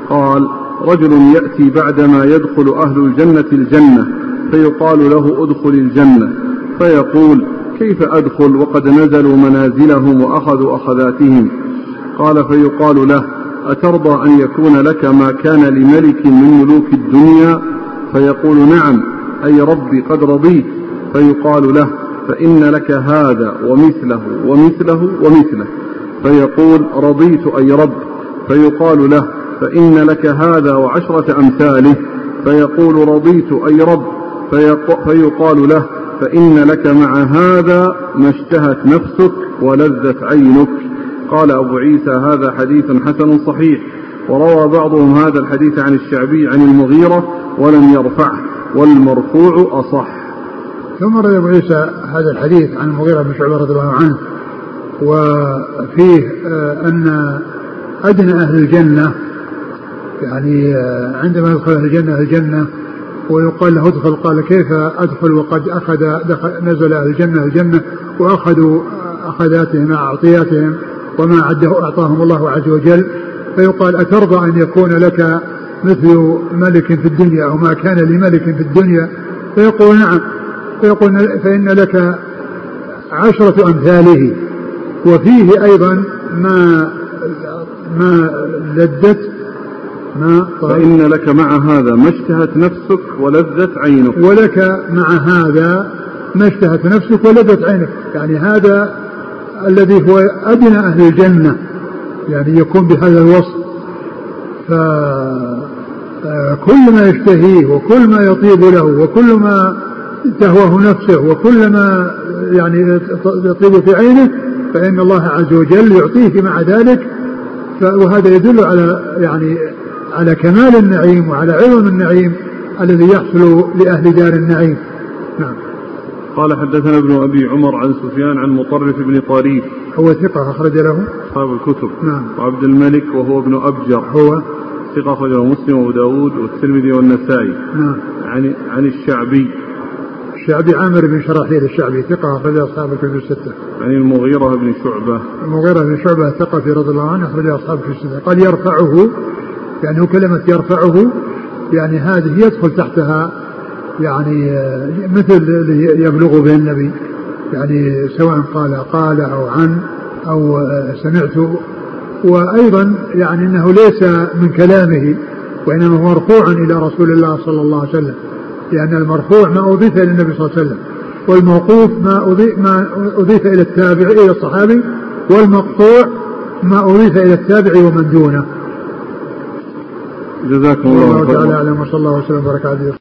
قال رجل يأتي بعدما يدخل أهل الجنة الجنة فيقال له ادخل الجنة. فيقول كيف أدخل وقد نزلوا منازلهم وأخذوا أخذاتهم؟ قال فيقال له أترضى أن يكون لك ما كان لملك من ملوك الدنيا؟ فيقول نعم أي ربي قد رضيت. فيقال له فإن لك هذا ومثله ومثله ومثله. فيقول رضيت أي رب. فيقال له فإن لك هذا وعشرة أمثاله. فيقول رضيت أي رب. فيقال له فإن لك مع هذا ما اشتهت نفسك ولذت عينك. قال أبو عيسى هذا حديث حسن صحيح. وروى بعضهم هذا الحديث عن الشعبي عن المغيرة ولم يرفعه. والمرفوع أصح. ثم رد أبو عيسى هذا الحديث عن المغيرة بن شعبة رضي الله عنه وفيه آه، أن أدنى أهل الجنة يعني آه، عندما يدخل أهل الجنة الجنة ويقال له ادخل قال كيف أدخل وقد أخذ دخل نزل أهل الجنة الجنة وأخذوا أخذاتهم أعطياتهم وما أعده أعطاهم الله عز وجل فيقال أترضى أن يكون لك مثل ملك في الدنيا أو ما كان لملك في الدنيا؟ فيقول نعم. فيقول فإن لك عشرة أمثاله. وفيه أيضا ما ما لذت ما فإن لك مع هذا ما اشتهت نفسك ولذت عينك. ولك مع هذا ما اشتهت نفسك ولذت عينك. يعني هذا الذي هو أدنى أهل الجنة. يعني يكون بهذا الوصف. فكل ما يشتهيه وكل ما يطيب له وكل ما تهواه نفسه وكل ما يعني يطيب في عينه فإن الله عز وجل يعطيه مع ذلك. وهذا يدل على يعني على كمال النعيم وعلى عظم النعيم الذي يحصل لأهل دار النعيم. نعم. قال حدثنا ابن أبي عمر عن سفيان عن مطرف بن طريف هو ثقة أخرج له؟ أصحاب الكتب. نعم. وعبد الملك وهو ابن أبجر. هو؟ ثقة أخرجه مسلم وأبو داود والترمذي والنسائي. نعم. عن عن الشعبي. الشعبي عامر بن شراحيل الشعبي ثقة أخرج أصحاب الكتب الستة. عن المغيرة بن شعبة. المغيرة بن شعبة ثقة في رضي الله عنه أخرج أصحاب الكتب الستة. قال يرفعه يعني كلمة يرفعه يعني هذه يدخل تحتها يعني آه، مثل اللي يبلغ به النبي يعني سواء قال قال أو عن أو آه، سمعت وأيضا يعني أنه ليس من كلامه وإنما هو مرفوعا إلى رسول الله صلى الله عليه وسلم لأن المرفوع ما أضيف إلى النبي صلى الله عليه وسلم والموقوف ما أضيف, ما أضيف إلى التابع إلى الصحابي والمقطوع ما أضيف إلى التابع ومن دونه جزاكم الله خيرا. الله تعالى أعلم وصلى الله وسلم وبارك على